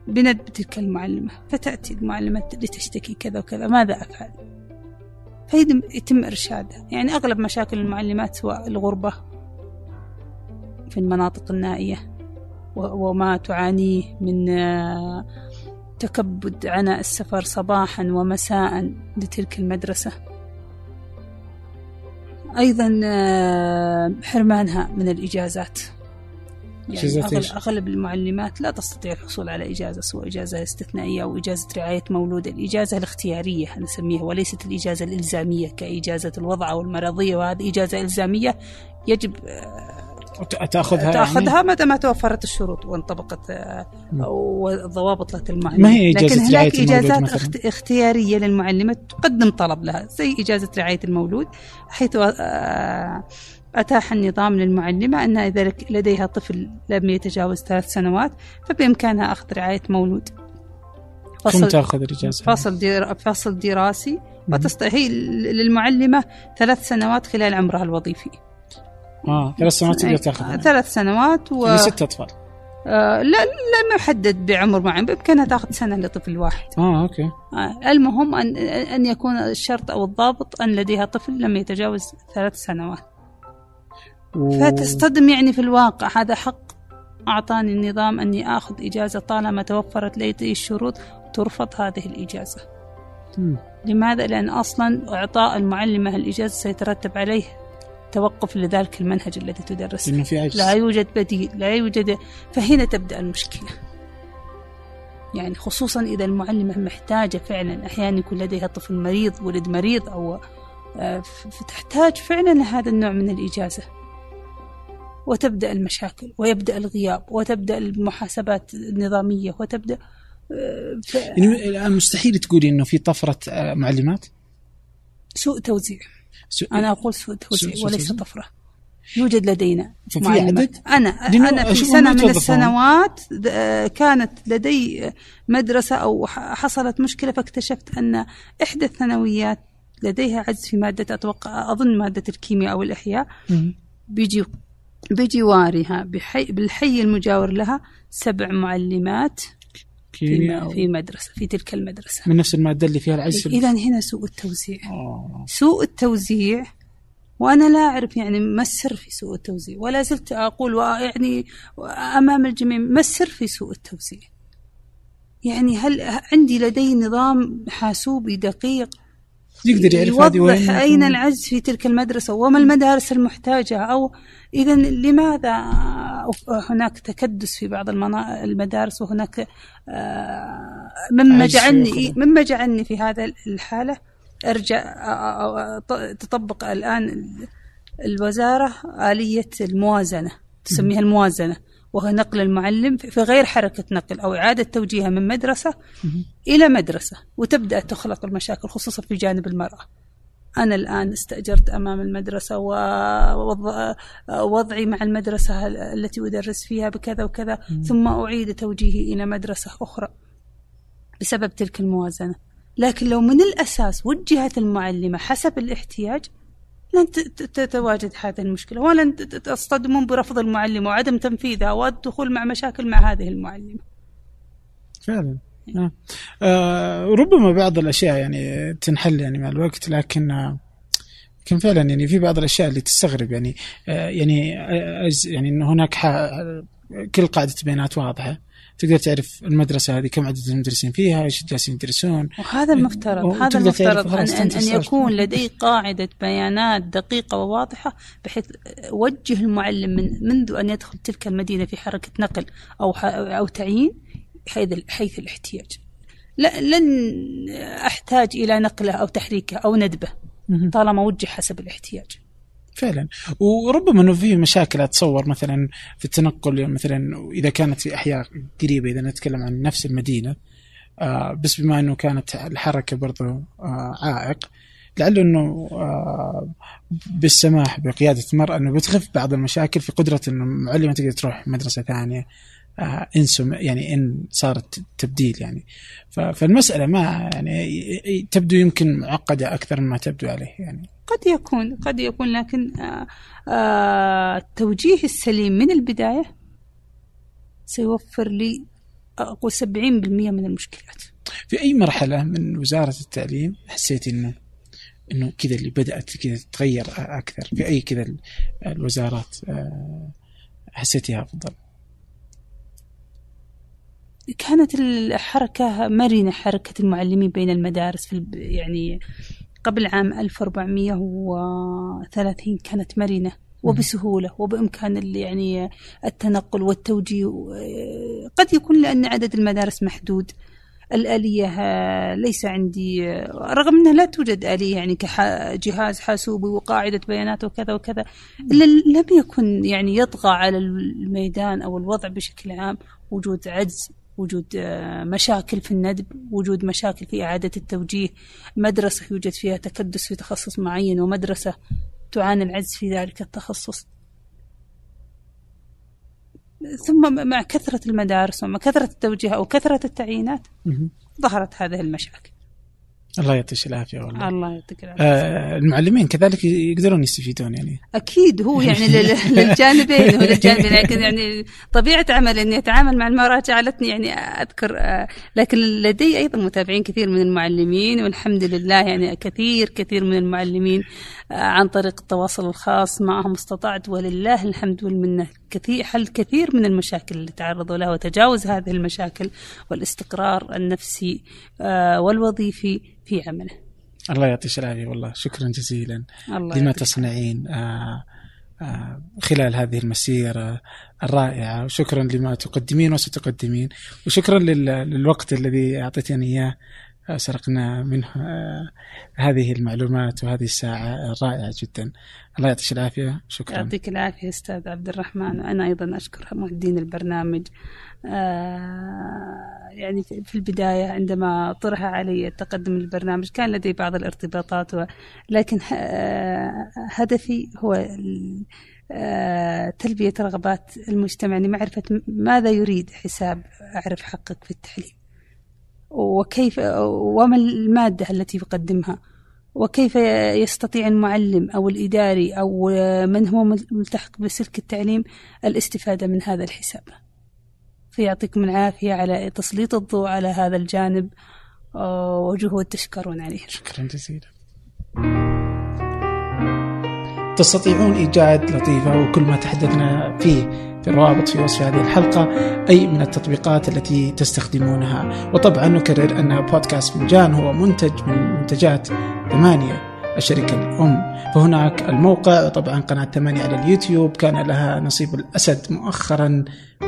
Speaker 2: بندب تلك المعلمة فتأتي المعلمة لتشتكي كذا وكذا ماذا أفعل؟ فيتم يتم إرشادها يعني أغلب مشاكل المعلمات سواء الغربة في المناطق النائية وما تعانيه من آه، تكبد عناء السفر صباحا ومساء لتلك المدرسة. أيضا آه، حرمانها من الإجازات. يعني؟ أغلب, أغلب المعلمات لا تستطيع الحصول على إجازة سواء إجازة استثنائية أو إجازة رعاية مولود الإجازة الاختيارية نسميها وليست الإجازة الإلزامية كإجازة الوضع أو المرضية وهذه إجازة إلزامية يجب
Speaker 1: وت- تأخذها
Speaker 2: تأخذها
Speaker 1: يعني
Speaker 2: متى ما توفرت الشروط وانطبقت آه،
Speaker 1: مم.
Speaker 2: والضوابط لدى المعلم
Speaker 1: ما هي إجازة
Speaker 2: لكن هناك إجازات
Speaker 1: مثلاً؟
Speaker 2: اخت- اختيارية للمعلمة تقدم طلب لها زي إجازة رعاية المولود حيث آه، أتاح النظام للمعلمة أنها إذا لديها طفل لم يتجاوز ثلاث سنوات فبإمكانها أخذ رعاية مولود
Speaker 1: كم تاخذ الإجازة؟
Speaker 2: فصل دير... فصل دراسي وتست... هي للمعلمة ثلاث سنوات خلال عمرها الوظيفي
Speaker 1: آه ثلاث سنوات تقدر تاخذ
Speaker 2: ثلاث سنوات و...
Speaker 1: يعني ست أطفال.
Speaker 2: آه لا لا محدد بعمر معين بإمكانها تاخذ سنة لطفل واحد.
Speaker 1: آه okay.
Speaker 2: آه المهم أن أن يكون الشرط أو الضابط أن لديها طفل لم يتجاوز ثلاث سنوات.
Speaker 1: و...
Speaker 2: فتصطدم يعني في الواقع. هذا حق. أعطاني النظام أني آخذ إجازة طالما توفرت لدي الشروط ترفض هذه الإجازة.
Speaker 1: مم.
Speaker 2: لماذا؟ لأن أصلا إعطاء المعلمة الإجازة سيترتب عليه توقف لذلك المنهج الذي تدرس
Speaker 1: لأنه في عجز.
Speaker 2: لا يوجد بديل لا يوجد فهنا تبدأ المشكلة. يعني خصوصا إذا المعلمة محتاجة فعلا أحيانا يكون لديها طفل مريض ولد مريض أو آه، فتحتاج فعلا لهذا النوع من الإجازة. وتبدأ المشاكل ويبدأ الغياب وتبدأ المحاسبات النظامية وتبدأ آه، ف...
Speaker 1: يعني الآن مستحيل تقولي إنه في طفرة آه، معلمات؟
Speaker 2: سوء توزيع. أنا أقول توزيع
Speaker 1: سوء
Speaker 2: وليس؟ طفرة يوجد لدينا معلمات.
Speaker 1: عدد؟
Speaker 2: أنا أنا في سنة من. السنوات كانت لدي مدرسة أو حصلت مشكلة فاكتشفت أن إحدى الثانويات لديها عجز في مادة أتوقع أظن مادة الكيمياء أو الإحياء. بيجي بجوارها بحي بالحي المجاور لها سبع معلمات في,
Speaker 1: كيمياء
Speaker 2: في مدرسة في تلك المدرسة.
Speaker 1: من نفس المادة اللي فيها العجز
Speaker 2: إذا هنا سوء التوزيع.
Speaker 1: آه.
Speaker 2: سوء التوزيع وأنا لا أعرف يعني ما السر في سوء التوزيع ولا زلت أقول وأ- يعني أمام الجميع ما السر في سوء التوزيع؟ يعني هل عندي لدي نظام حاسوبي دقيق
Speaker 1: يقدر يعرف هذه
Speaker 2: يوضح
Speaker 1: وين
Speaker 2: أين العجز في تلك المدرسة وما المدارس المحتاجة أو إذا لماذا هناك تكدس في بعض المدارس وهناك آه، مما جعلني. مما جعلني في هذا الحالة أرجع أ- أ- تطبق الآن الوزارة آلية الموازنة تسميها الموازنة وهو نقل المعلم في غير حركة نقل أو إعادة توجيهه من مدرسة إلى مدرسة وتبدأ تخلق المشاكل خصوصا في جانب المرأة. أنا الآن استأجرت أمام المدرسة ووضعي مع المدرسة التي أدرس فيها بكذا وكذا ثم أعيد توجيهي إلى مدرسة أخرى بسبب تلك الموازنة. لكن لو من الأساس وجهت المعلمة حسب الاحتياج لن تتواجد هذه المشكلة ولن تصطدمون برفض المعلمة وعدم تنفيذها والدخول مع مشاكل مع هذه المعلمة.
Speaker 1: فعلا. آه. آه ربما بعض الأشياء يعني تنحل يعني مع الوقت لكن آه لكن فعلا يعني في بعض الأشياء اللي تستغرب يعني آه يعني آه يعني انه هناك كل قاعدة بيانات واضحة. تقدر تعرف المدرسة هذه كم عدد المدرسين فيها إيش جالسين يدرسون
Speaker 2: وهذا المفترض هذا المفترض أن,
Speaker 1: خلاص
Speaker 2: أن, أن. يكون لدي قاعدة بيانات دقيقة وواضحة بحيث وجه المعلم من منذ أن يدخل تلك المدينة في حركة نقل أو ح- أو تعيين حيث حيث الاحتياج لا لن أحتاج إلى نقله أو تحريكه أو ندبه. طالما وجه حسب الاحتياج
Speaker 1: فعلا. وربما إنه في مشاكل أتصور مثلا في التنقل مثلا إذا كانت في أحياء قريبة إذا نتكلم عن نفس المدينة آه بس بما إنه كانت الحركة برضو آه عائق لعله إنه آه بالسماح بقيادة المرأة إنه بتخف بعض المشاكل في قدرة إنه المعلمه تقدر تروح مدرسة ثانية إن سم يعني إن صارت تبديل يعني. فالمسألة ما يعني تبدو يمكن معقدة أكثر مما تبدو عليه يعني.
Speaker 2: قد يكون قد يكون لكن آه، آه، التوجيه السليم من البداية سيوفر لي أقول 70% من المشكلات.
Speaker 1: في أي مرحلة من وزارة التعليم حسيت إنه إنه كذا اللي بدأت كذا تتغير أكثر؟ في أي كذا ال- الوزارات آه، حسيتيها أفضل؟
Speaker 2: كانت الحركة مرنة حركة المعلمين بين المدارس في يعني قبل عام 1430 كانت مرنة وبسهولة وبإمكان يعني التنقل والتوجيه. قد يكون لأن عدد المدارس محدود. الآلية ليس عندي رغم أنها لا توجد آلية يعني كجهاز حاسوبي وقاعدة بيانات وكذا وكذا إلا لم يكن يعني يطغى على الميدان أو الوضع بشكل عام وجود عجز. وجود آه، مشاكل في الندب وجود مشاكل في إعادة التوجيه. مدرسة يوجد فيها تكدس في تخصص معين ومدرسة تعاني العجز في ذلك التخصص. ثم مع كثرة المدارس ومع كثرة التوجيه أو كثرة التعيينات. ظهرت هذه المشاكل.
Speaker 1: الله يعطيك العافية والله.
Speaker 2: الله يعطيك العافية.
Speaker 1: آه المعلمين كذلك يقدرون يستفيدون يعني.
Speaker 2: أكيد هو يعني لل- [laughs] للجانبين هو للجانبين لكن يعني طبيعة عمل إني أتعامل مع المراه جعلتني يعني أذكر آه، لكن لدي أيضا متابعين كثير من المعلمين والحمد لله يعني كثير كثير من المعلمين عن طريق التواصل الخاص معهم استطعت ولله الحمد والمنة كثير حل كثير من المشاكل اللي تعرضوا لها وتجاوز هذه المشاكل والاستقرار النفسي آه، والوظيفي في عمله.
Speaker 1: الله يعطيك العافيه والله. شكرا جزيلا.
Speaker 2: الله
Speaker 1: لما تصنعين آه آه خلال هذه المسيرة الرائعة. وشكرا لما تقدمين وستقدمين. وشكرا لل- للوقت الذي أعطيتني إياه. سرقنا منه آه هذه المعلومات وهذه الساعة الرائعة جدا. الله يعطيك العافية. شكرا.
Speaker 2: يعطيك العافية أستاذ عبد الرحمن. وأنا أيضا أشكر مهدين البرنامج. آه يعني في البداية عندما طرح علي التقدم للبرنامج كان لدي بعض الارتباطات. لكن آه هدفي هو تلبية رغبات المجتمع لمعرفة ماذا يريد حساب أعرف حقك في التعليم وكيف وما المادة التي يقدمها؟ وكيف يستطيع المعلم أو الإداري أو من هو ملتحق بسلك التعليم الاستفادة من هذا الحساب؟ فيعطيكم العافية على تسليط الضوء على هذا الجانب وجهود تشكرون عليه.
Speaker 1: شكرا جزيلا. تستطيعون إيجاد لطيفة وكل ما تحدثنا فيه. في الروابط في وصف هذه الحلقة أي من التطبيقات التي تستخدمونها. وطبعا نكرر أن بودكاست فنجان هو منتج من منتجات ثمانية الشركة الأم. فهناك الموقع وطبعا قناة ثمانية على اليوتيوب. كان لها نصيب الأسد مؤخرا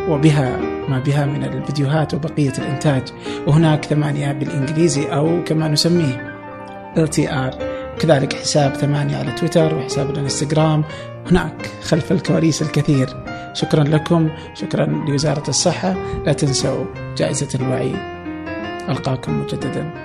Speaker 1: وبها ما بها من الفيديوهات وبقية الإنتاج. وهناك ثمانية بالإنجليزي أو كما نسميه LTR كذلك حساب ثمانية على تويتر وحساب الإنستغرام. هناك خلف الكواليس الكثير. شكرا لكم شكرا لوزارة الصحة. لا تنسوا جائزة الوعي. ألقاكم مجددا.